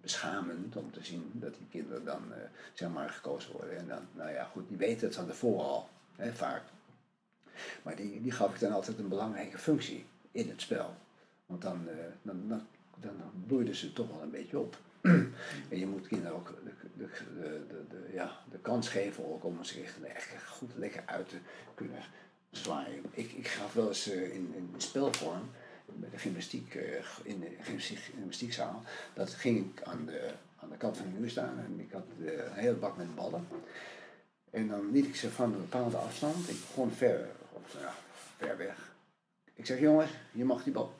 beschamend om te zien dat die kinderen dan eh, zeg maar gekozen worden. En dan, nou ja, goed, die weten het van tevoren al, hè, vaak. Maar die, die gaf ik dan altijd een belangrijke functie in het spel. Want dan, eh, dan, dan, dan ze toch wel een beetje op. en je moet kinderen ook de, de, de, ja, de kans geven ook om zich echt goed lekker uit te kunnen zwaaien. Ik, ik gaf wel eens eh, in, in spelvorm, bij de gymnastiek, eh, in de gymnastiek, gymnastiekzaal, dat ging ik aan de, aan de kant van de muur staan en ik had eh, een hele bak met ballen. En dan liet ik ze van een bepaalde afstand, ik gewoon ver, of, ja, ver weg. Ik zeg, jongens, je mag die bal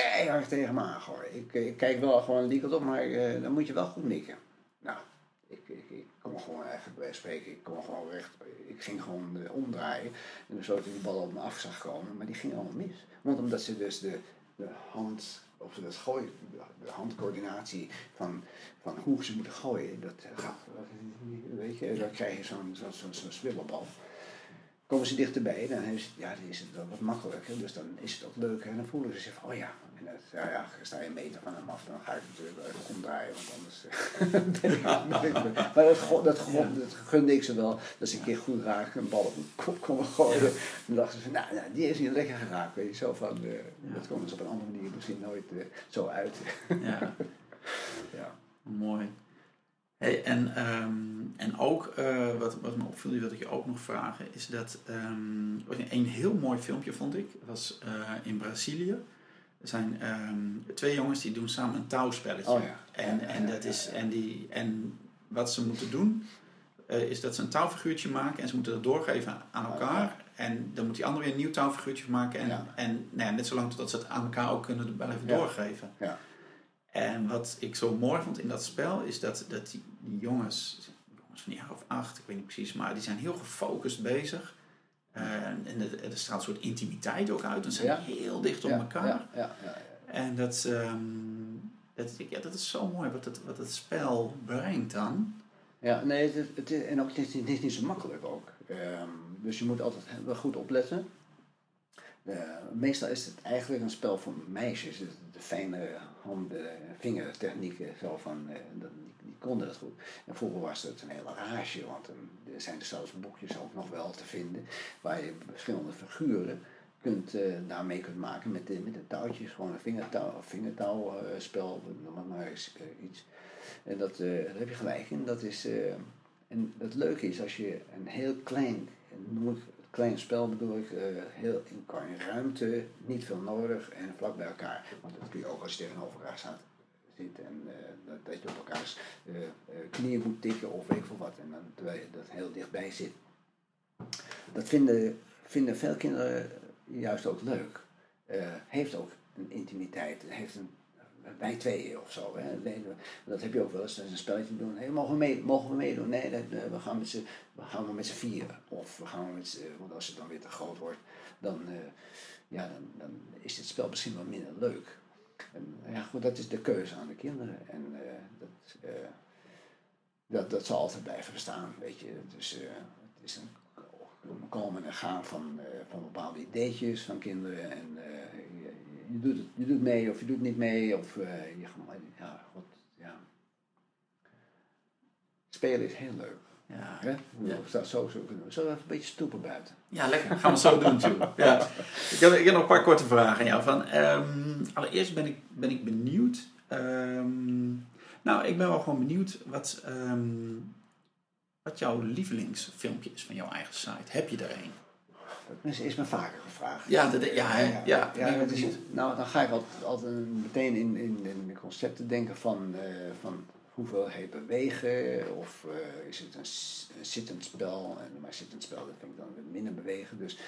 keihard tegen me aangooien. Ik, eh, ik kijk wel gewoon liekert op, maar eh, dan moet je wel goed mikken. Nou, ik, ik, ik kon gewoon eigenlijk bij spreken, ik kon gewoon recht, ik ging gewoon eh, omdraaien. En zo dat die bal op me af zag komen, maar die ging allemaal mis. Want omdat ze dus de, de hand, of het gooien, de handcoördinatie van, van hoe ze moeten gooien, dat gaat, weet je, dan krijg je zo'n zo'n zo'n zwibbelbal komen ze dichterbij, dan is, ja, dan is het wel wat makkelijker. Dus dan is het ook leuker. En dan voelen ze zich van, oh ja, en dat, ja, ja, sta je een meter van hem af, dan ga ik natuurlijk even omdraaien, want anders ben ik Maar dat, dat, dat gunde ik ze wel, dat ze een keer goed raken, een bal op een kop komen gooien. Ja. Dan dachten ze nou, nou, die is niet lekker geraakt, weet je, zo van, uh, dat komen ze op een andere manier misschien nooit uh, zo uit. ja. ja. Mooi. Hey, en, um, en ook, uh, wat, wat me opviel, wat ik je ook nog vragen, is dat um, een heel mooi filmpje vond ik, was in Brazilië. Er zijn um, twee jongens die doen samen een touwspelletje. Oh ja. En, en, dat is. En, die, en wat ze moeten doen, uh, is dat ze een touwfiguurtje maken en ze moeten dat doorgeven aan elkaar. En dan moet die andere weer een nieuw touwfiguurtje maken. En, en nou ja, net zolang totdat ze het aan elkaar ook kunnen wel even doorgeven. Ja. En wat ik zo mooi vond in dat spel is dat, dat die, die jongens, jongens van een jaar of acht, ik weet niet precies, maar die zijn heel gefocust bezig. Uh, en er, er straalt een soort intimiteit ook uit. Ze zijn Ja. heel dicht op elkaar. Ja, ja, ja, ja. En dat, ehm, dat, ja, dat is zo mooi wat het, wat het spel brengt dan. Ja, nee, het, het, is- en ook, het, is, het is niet zo makkelijk ook. Ehm, dus je moet altijd wel goed opletten. Eh, meestal is het eigenlijk een spel voor meisjes. De fijne handen, vingertechnieken, zo van, eh, dat, die, die konden het goed. En vroeger was het een hele rage, want er zijn zelfs boekjes ook nog wel te vinden, waar je verschillende figuren kunt, eh, daarmee kunt maken met de, met de touwtjes. Gewoon een vingertouw, vingertouwspel, noem maar, eens eh, iets. En dat, eh, daar heb je gelijk in. Dat is, eh, en het leuke is als je een heel klein, noem ik, klein spel bedoel ik, eh, heel in ruimte, niet veel nodig en vlak bij elkaar. Want dat kun je ook als je tegenover elkaar staat zitten en eh, dat, je op elkaars eh, knieën moet tikken of weet ik veel wat. En dan, terwijl je dat heel dichtbij zit. Dat vinden, vinden veel kinderen juist ook leuk. Heeft ook een intimiteit, heeft een bij tweeën of zo. Dat heb je ook wel eens. Is een spelletje doen. Hey, mogen, we mee, mogen we meedoen? Nee, dat, we gaan met z'n we gaan met z'n vieren. Of we gaan met z'n, want als het dan weer te groot wordt, dan, ja, dan, dan is dit spel misschien wel minder leuk. En, ja, goed, dat is de keuze aan de kinderen. En eh, dat, eh, dat, dat zal altijd blijven bestaan, weet je. Dus eh, het is een een komen en gaan van, eh, van bepaalde ideetjes van kinderen. En eh, je, je, doet het, je doet mee of je doet niet mee. Of eh, je ja, god, ja. Spelen is heel leuk. Ja, Hè? Ja. Dat zo, zo kunnen we. Zullen we even een beetje stoepen buiten? ja lekker. Gaan we zo doen, Joe. Ja. Ik, heb, ik heb nog een paar korte vragen aan jou. Van, ehm, allereerst ben ik, ben ik benieuwd. ehm, nou, ik ben wel gewoon benieuwd wat, ehm, wat jouw lievelingsfilmpje is van jouw eigen site. Heb je er een? Dat is, me vaker gevraagd. Ja, dat, ja, ja, ja, dat is, nou, dan ga ik altijd, altijd meteen in, in, in de concepten denken van, eh, van hoeveelheid bewegen of eh, is het een, een zittend spel. En, maar zittend spel dat vind ik dan weer minder bewegen. Dus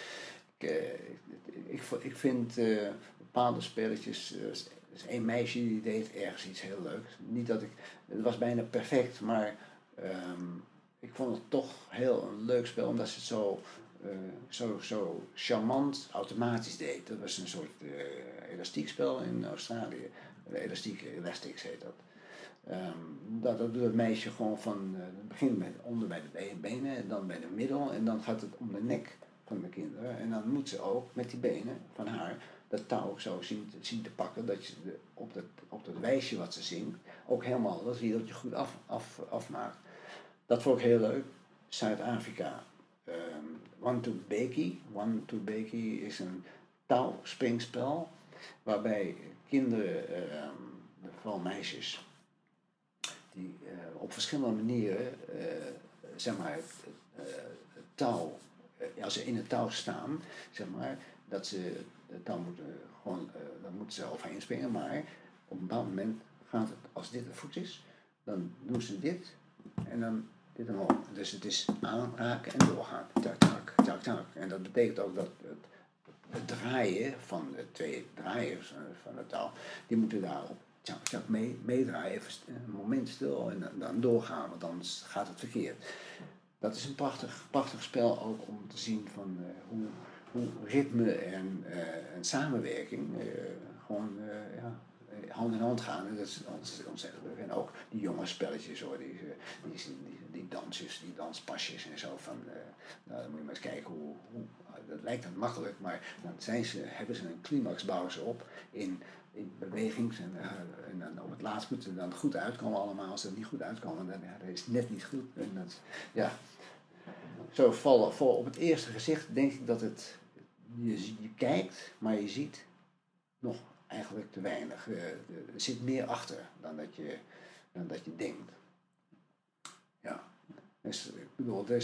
ik, eh, ik, ik, vind eh, bepaalde spelletjes. is één meisje die deed ergens iets heel leuks. Niet dat ik. Het was bijna perfect, maar ehm, ik vond het toch heel een leuk spel omdat ze het zo zo, zo charmant automatisch deed. Dat was een soort eh elastiekspel in Australië. Elastiek, elastics heet dat. Ehm, dat, dat doet het meisje gewoon van, het begint met onder bij de be- benen, en dan bij de middel en dan gaat het om de nek van de kinderen. En dan moet ze ook met die benen van haar dat touw zo zien, te- pakken dat je op, dat, op dat wijsje wat ze zingt ook helemaal dat riedeltje goed af, af, afmaakt. Dat vond ik heel leuk. Zuid-Afrika. Ehm One to Bakey. One to Bakey is een touwspringspel waarbij kinderen, ehm, vooral meisjes, die eh, op verschillende manieren, eh, zeg maar, eh, touw, als ze in het touw staan, zeg maar, dat ze het touw moeten gewoon, dan moeten ze overheen springen, maar op een bepaald moment gaat het, als dit een voet is, dan doen ze dit en dan dit omhoog. Dus het is aanraken en doorgaan. Tak, tak, tak, tak. En dat betekent ook dat het, het draaien van de twee draaiers van het touw, die moeten daarop tjak, tjak, mee, meedraaien, even een moment stil en dan, doorgaan, want anders gaat het verkeerd. Dat is een prachtig, prachtig spel ook om te zien van eh, hoe, hoe ritme en, eh, en samenwerking eh, gewoon ja, hand in hand gaan. Dat is ontzettend leuk. En ook die jonge spelletjes hoor, die, die, die, die dansjes, die danspasjes en zo. Van, nou, dan moet je maar eens kijken hoe, hoe dat lijkt dan makkelijk, maar dan zijn ze, hebben ze een climax, bouwen ze op in in beweging. En, uh, en dan op het laatst moeten dan goed uitkomen allemaal. Als het niet goed uitkomen, dan ja, dat is net niet goed. En dat, ja. Zo vallen, vallen op het eerste gezicht denk ik dat het, je, je kijkt, maar je ziet nog eigenlijk te weinig. Uh, er zit meer achter dan dat je, dan dat je denkt. Ja. Dus, ik bedoel, eh,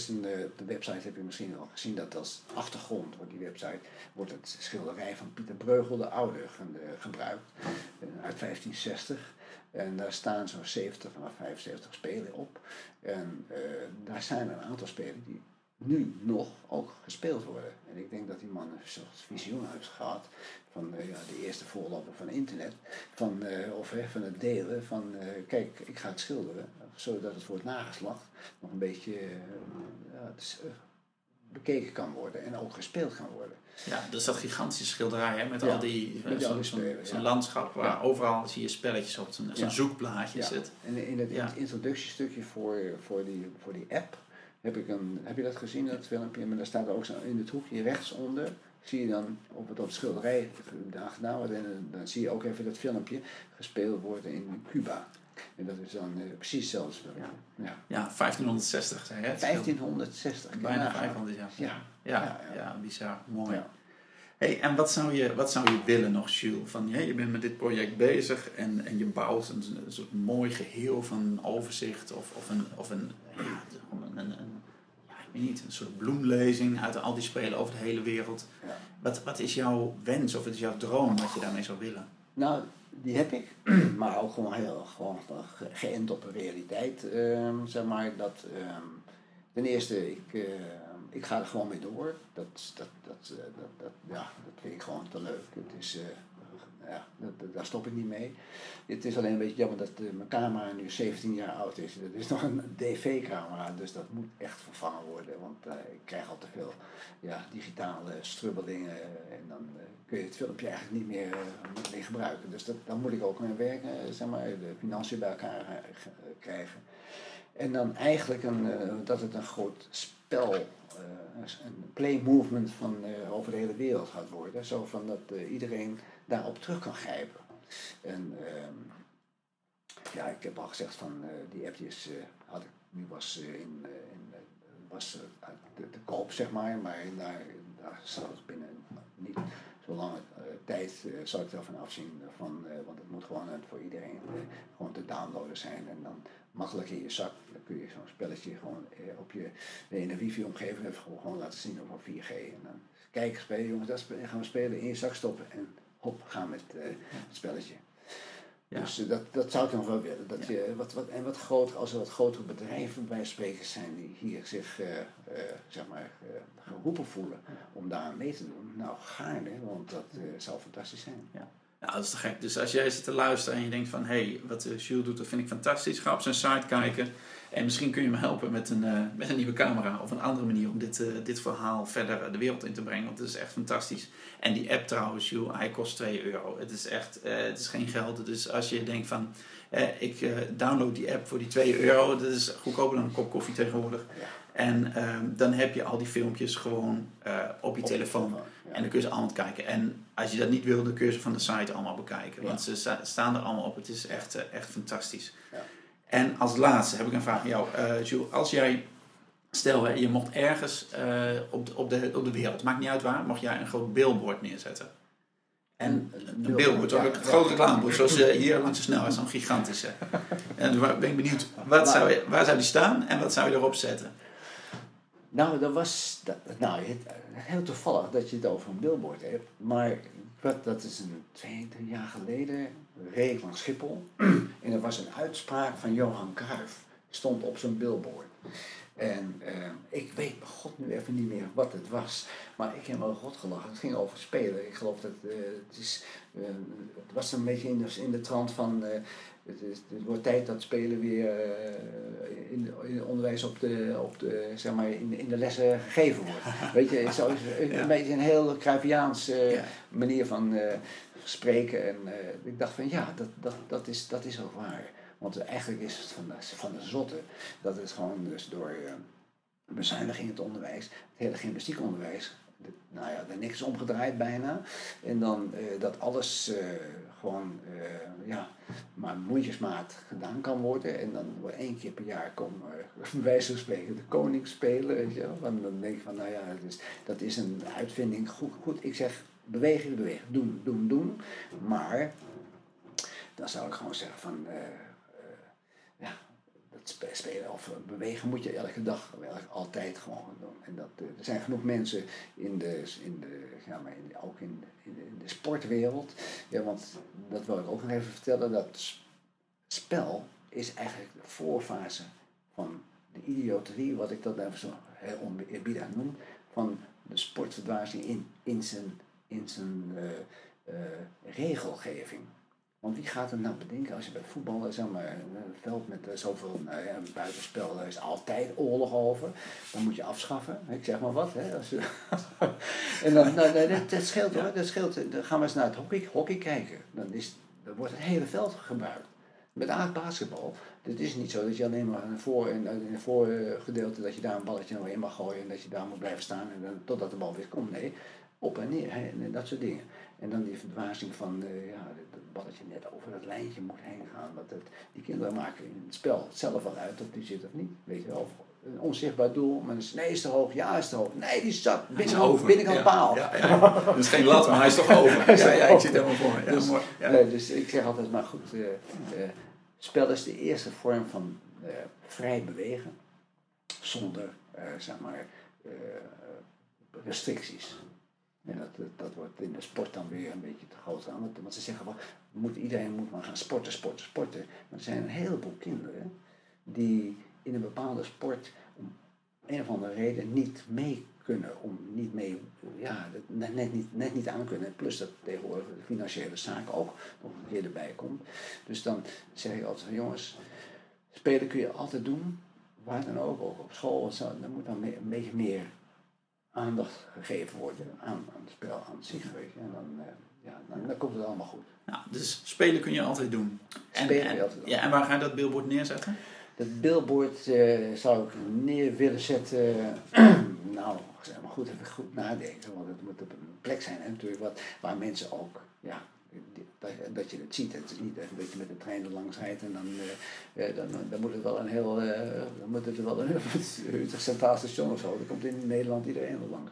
de website heb je misschien al gezien dat als achtergrond wordt die website wordt het schilderij van Pieter Breugel de Oude gebruikt eh, uit 1560. En daar staan zo'n 70 vanaf 75 spelen op. En uh, daar zijn een aantal spelen die nu nog ook gespeeld worden. En ik denk dat die man een soort visioen heeft gehad van uh, ja, de eerste voorloper van internet, van, uh, of van het delen van kijk, ik ga het schilderen, zodat het voor het nageslacht nog een beetje bekeken kan worden en ook gespeeld kan worden. Ja, dus dat gigantische schilderij hè, met al die, zo'n landschap waar overal zie je spelletjes op, zo'n zo zoekplaatje zit. En in het, in het introductiestukje voor, voor, die, voor die app heb, ik een, heb je dat gezien, dat filmpje? Maar daar staat ook zo in het hoekje rechtsonder, zie je dan op het, op schilderij gedaan wordt. En dan zie je ook even dat filmpje gespeeld worden in Cuba. En dat is dan uh, precies hetzelfde spel. Ja. Ja. ja, 1560 zei je. 1560. Bijna 500 jaar. Ja, ja, ja, ja. bizar. Mooi. Hey, en wat zou, je, wat zou je willen nog, Jules? Van, je bent met dit project bezig en, en je bouwt een, een soort mooi geheel van overzicht of, of een, of een, een, ja, ik weet niet, een soort bloemlezing uit al die spelen over de hele wereld. Ja. Wat, wat is jouw wens of wat is jouw droom wat je daarmee zou willen? Nou, die heb ik, maar ook gewoon heel gewoon geënt op een realiteit. Um, zeg maar dat, um, ten eerste, ik, uh, ik ga er gewoon mee door. Dat, dat, dat, dat, dat, ja, dat vind ik gewoon te leuk. Het is, uh, ja, dat, daar stop ik niet mee. Het is alleen een beetje jammer dat mijn camera nu 17 jaar oud is. Dat is nog een DV-camera, dus dat moet echt vervangen worden. Want ik krijg al te veel ja, digitale strubbelingen en dan kun je het filmpje eigenlijk niet meer, uh, gebruiken. Dus dat, dan moet ik ook mee werken, eh, zeg maar, de financiën bij elkaar krijgen. En dan eigenlijk een, dat het een groot spel, een play movement van over de hele wereld gaat worden. Zo van dat iedereen daarop terug kan grijpen. En ehm, ja, ik heb al gezegd van die appjes had ik, nu was in, in was te, te koop, zeg maar, maar daar, daar zat het binnen niet zo lange tijd uh, zou ik ervan afzien. Van, uh, want het moet gewoon voor iedereen gewoon te downloaden zijn. En dan makkelijk in je zak. Dan kun je zo'n spelletje gewoon op je in een wifi-omgeving gewoon laten zien op 4G. En dan kijken, spelen, jongens, dat gaan we spelen in je zak stoppen. En gaan met het spelletje. Ja. Dus dat, dat zou ik nog wel willen. Dat je, wat, wat, en wat groter, als er wat grotere bedrijven bij sprekers zijn die hier zich uh, zeg maar, geroepen voelen om daar mee te doen, nou gaarne, want dat zou fantastisch zijn. Ja. Ja, dat is te gek. Dus als jij zit te luisteren en je denkt van hé, hey, wat Jules doet, dat vind ik fantastisch, ga op zijn site kijken. En misschien kun je me helpen met een, uh, met een nieuwe camera of een andere manier om dit, uh, dit verhaal verder de wereld in te brengen. Want het is echt fantastisch. En die app trouwens, hij kost 2 euro. Het is echt, uh, het is geen geld. Dus als je denkt van, ik download die app voor die 2 euro, dat is goedkoper dan een kop koffie tegenwoordig. Ja. En ehm, dan heb je al die filmpjes gewoon op je op telefoon. ja. En dan kun je ze allemaal kijken. En als je dat niet wil, dan kun je ze van de site allemaal bekijken. Want ze staan er allemaal op. Het is echt, echt fantastisch. En als laatste heb ik een vraag aan jou. Uh, Jules, als jij, stel hè, je mocht ergens uh, op, de, op, de, op de wereld, maakt niet uit waar, mocht jij een groot billboard neerzetten. En een billboard, ook een groot reclamebord, zoals uh, hier langs de snelheid, zo'n gigantische. en dan ben ik benieuwd, wat zou je, waar zou die staan en wat zou je erop zetten? Nou, dat was dat, nou, heel toevallig dat je het over een billboard hebt. Maar dat is een twee, jaar geleden reed langs Schiphol. en er was een uitspraak van Johan Cruijff. Stond op zo'n billboard. En uh, ik weet god nu even niet meer wat het was. Maar ik heb wel god gelachen. Het ging over spelen. Ik geloof dat uh, het is. Uh, het was een beetje in de, in de trant van. Het, is, het wordt tijd dat spelen weer in, in het onderwijs op de, op de, zeg maar, in, in de lessen gegeven wordt. Weet je, is een beetje een heel Cruyffiaans manier van spreken. En ik dacht van ja, dat, dat, dat, is, dat is ook waar. Want eigenlijk is het van de, van de zotte dat het gewoon dus door bezuiniging in het onderwijs, het hele gymnastiekonderwijs, de, nou ja, er niks omgedraaid bijna. En dan uh, dat alles uh, gewoon, uh, ja, maar mondjesmaat gedaan kan worden. En dan één keer per jaar komen, van spreken, de koning spelen, weet je. Want dan denk ik van, nou ja, dat is, dat is een uitvinding. Goed, goed, ik zeg bewegen, bewegen, doen, doen, doen. Maar dan zou ik gewoon zeggen van, spelen of bewegen moet je elke dag, altijd gewoon doen. En dat, eh, er zijn genoeg mensen in de, in de, ja, maar in, ook in, de, in de sportwereld. Ja, want dat wil ik ook nog even vertellen, dat spel is eigenlijk de voorfase van de idioterie, wat ik dat even zo heel onbeerbiedig noem, van de sportverdwazing in, in zijn, in zijn uh, regelgeving. Want wie gaat er nou bedenken als je bij voetbal, zeg maar, een veld met eh, zoveel nou ja, buitenspel, daar is altijd oorlog over. Dan moet je afschaffen. Ik zeg maar wat. Hè, als je, en dan, nou, dat, dat scheelt hoor. Dat scheelt. Dan gaan we eens naar het hockey, hockey kijken. Dan, is, dan wordt het hele veld gebruikt. Met aard basketbal. Het is niet zo dat je alleen maar voor, in, het voorgedeelte dat je daar een balletje nog in mag gooien en dat je daar moet blijven staan en dan, totdat de bal weer komt. Nee, op en neer en dat soort dingen. En dan die verdwazing van uh, ja, dat balletje net over dat lijntje moet heen gaan. Want het, die kinderen maken in het spel zelf wel uit of die zit of niet. Weet je wel. Een onzichtbaar doel, maar is, nee, is te hoog, ja, is te hoog. Nee, die zat binnenkant, binnenkant paal. Ja, ja. Dat is geen lat, maar hij is toch over. Ja, ja, ik zit helemaal voor. Ja, dus. Nee, dus ik zeg altijd maar goed, uh, uh, spel is de eerste vorm van uh, vrij bewegen. Zonder, zeg maar, restricties. En dat, dat wordt in de sport dan weer een beetje te groot aan. Want ze zeggen wel, moet, iedereen moet maar gaan sporten, sporten, sporten. Maar er zijn een heleboel kinderen die in een bepaalde sport om een of andere reden niet mee kunnen. Om niet mee, ja, net niet, net niet aan kunnen. Plus dat tegenwoordig de financiële zaak ook nog een keer erbij komt. Dus dan zeg ik altijd jongens, spelen kun je altijd doen. Waar dan ook, ook op school. Dan moet dan een beetje meer aandacht gegeven worden aan, aan het spel aan zich. Weet je. En dan, uh, ja, dan, dan, komt het allemaal goed. Nou, dus spelen kun je altijd doen. Spelen en, kun je altijd doen. Ja, en waar ga je dat billboard neerzetten? Dat billboard uh, zou ik neer willen zetten. nou, zeg maar goed, even goed nadenken. Want het moet op een plek zijn hè, natuurlijk wat, waar mensen ook ja, dat, dat je het ziet. Het is niet even dat je met de trein er langs rijdt en dan, uh, dan, dan moet het wel een heel, dan moet het wel een Utrecht Centraal Station of zo. Dan komt in Nederland iedereen er langs.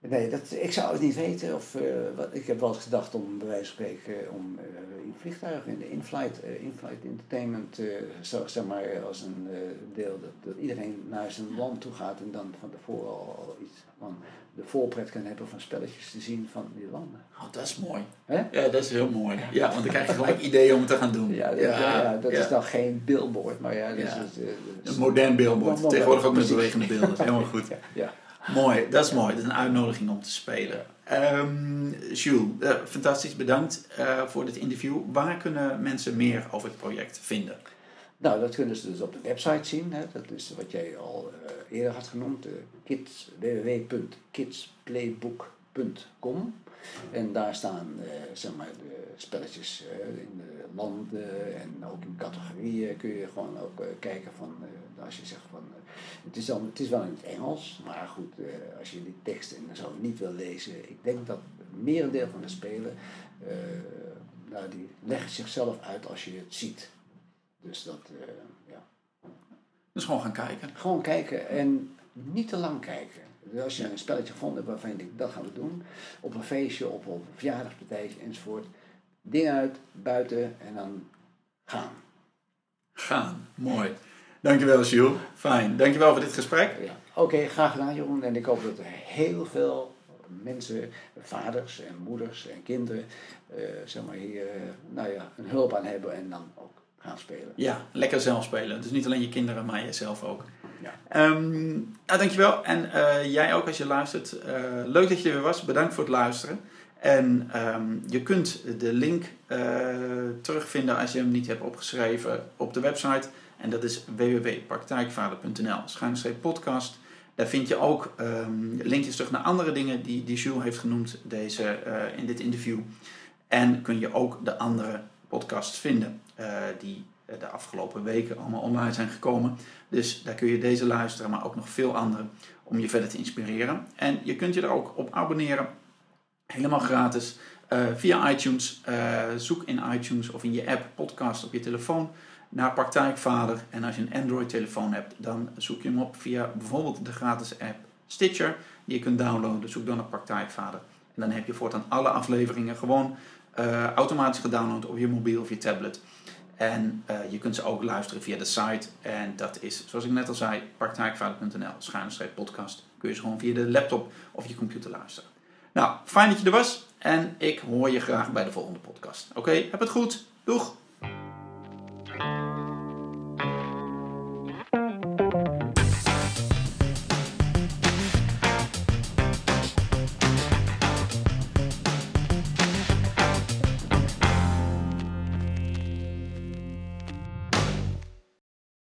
Nee, dat, ik zou het niet weten. Of, wat, ik heb wel eens gedacht om, bij wijze van spreken, om in vliegtuigen, in de in-flight, in-flight entertainment, zo, zeg maar, als een deel dat, dat iedereen naar zijn land toe gaat en dan van tevoren al iets van de voorpret kan hebben van spelletjes te zien van die landen. Oh, dat is mooi. He? Ja, dat is heel mooi. Ja, want dan krijg je gelijk ideeën om het te gaan doen. Ja, ja, ja dat is dan geen billboard, maar ja, dat is, een modern billboard. Tegenwoordig ook met bewegende beelden. Helemaal goed. ja. Mooi, dat is mooi. Dat is een uitnodiging om te spelen. Um, Jules, uh, fantastisch bedankt uh, voor dit interview. Waar kunnen mensen meer over het project vinden? Nou, dat kunnen ze dus op de website zien. Hè. Dat is wat jij al uh, eerder had genoemd. Kids, www.kidsplaybook.com En daar staan zeg maar de spelletjes in de landen en ook in categorieën kun je gewoon ook kijken van als je zegt van, het, is dan, het is wel in het Engels, maar goed, als je die tekst en zo niet wil lezen, ik denk dat het merendeel van de spelen, nou, die leggen zichzelf uit als je het ziet. Dus dat, ja. Dus gewoon gaan kijken. Gewoon kijken en niet te lang kijken. Dus als je een spelletje gevonden hebt waarvan je denkt, dat gaan we doen, op een feestje, op, op een verjaardagspartijtje enzovoort, ding uit, buiten en dan gaan. Gaan, mooi. Dankjewel, Jules. Fijn. Dankjewel voor dit gesprek. Ja. Oké, graag gedaan, Jeroen. En ik hoop dat er heel veel mensen, vaders en moeders en kinderen, uh, zeg maar hier, uh, nou ja, een hulp aan hebben en dan ook gaan spelen. Ja, lekker zelf spelen. Dus niet alleen je kinderen, maar jezelf ook. Ja. Um, dankjewel. En uh, jij ook als je luistert. leuk dat je er weer was. Bedankt voor het luisteren. En um, je kunt de link terugvinden als je hem niet hebt opgeschreven op de website en dat is www.praktijkvader.nl podcast. Daar vind je ook um, linkjes terug naar andere dingen die, die Jules heeft genoemd deze, in dit interview. En kun je ook de andere podcasts vinden die de afgelopen weken allemaal online zijn gekomen. Dus daar kun je deze luisteren, maar ook nog veel andere om je verder te inspireren. En je kunt je er ook op abonneren, helemaal gratis, uh, via iTunes. Uh, zoek in iTunes of in je app podcast op je telefoon naar Praktijkvader. En als je een Android-telefoon hebt, dan zoek je hem op via bijvoorbeeld de gratis app Stitcher, die je kunt downloaden. Zoek dan naar Praktijkvader. En dan heb je voortaan alle afleveringen gewoon automatisch gedownload op je mobiel of je tablet. En eh, je kunt ze ook luisteren via de site. En dat is, zoals ik net al zei, praktijkvader.nl, schuinstreep podcast. Kun je ze gewoon via de laptop of je computer luisteren. Nou, fijn dat je er was. En ik hoor je graag bij de volgende podcast. Oké, heb het goed. Doeg!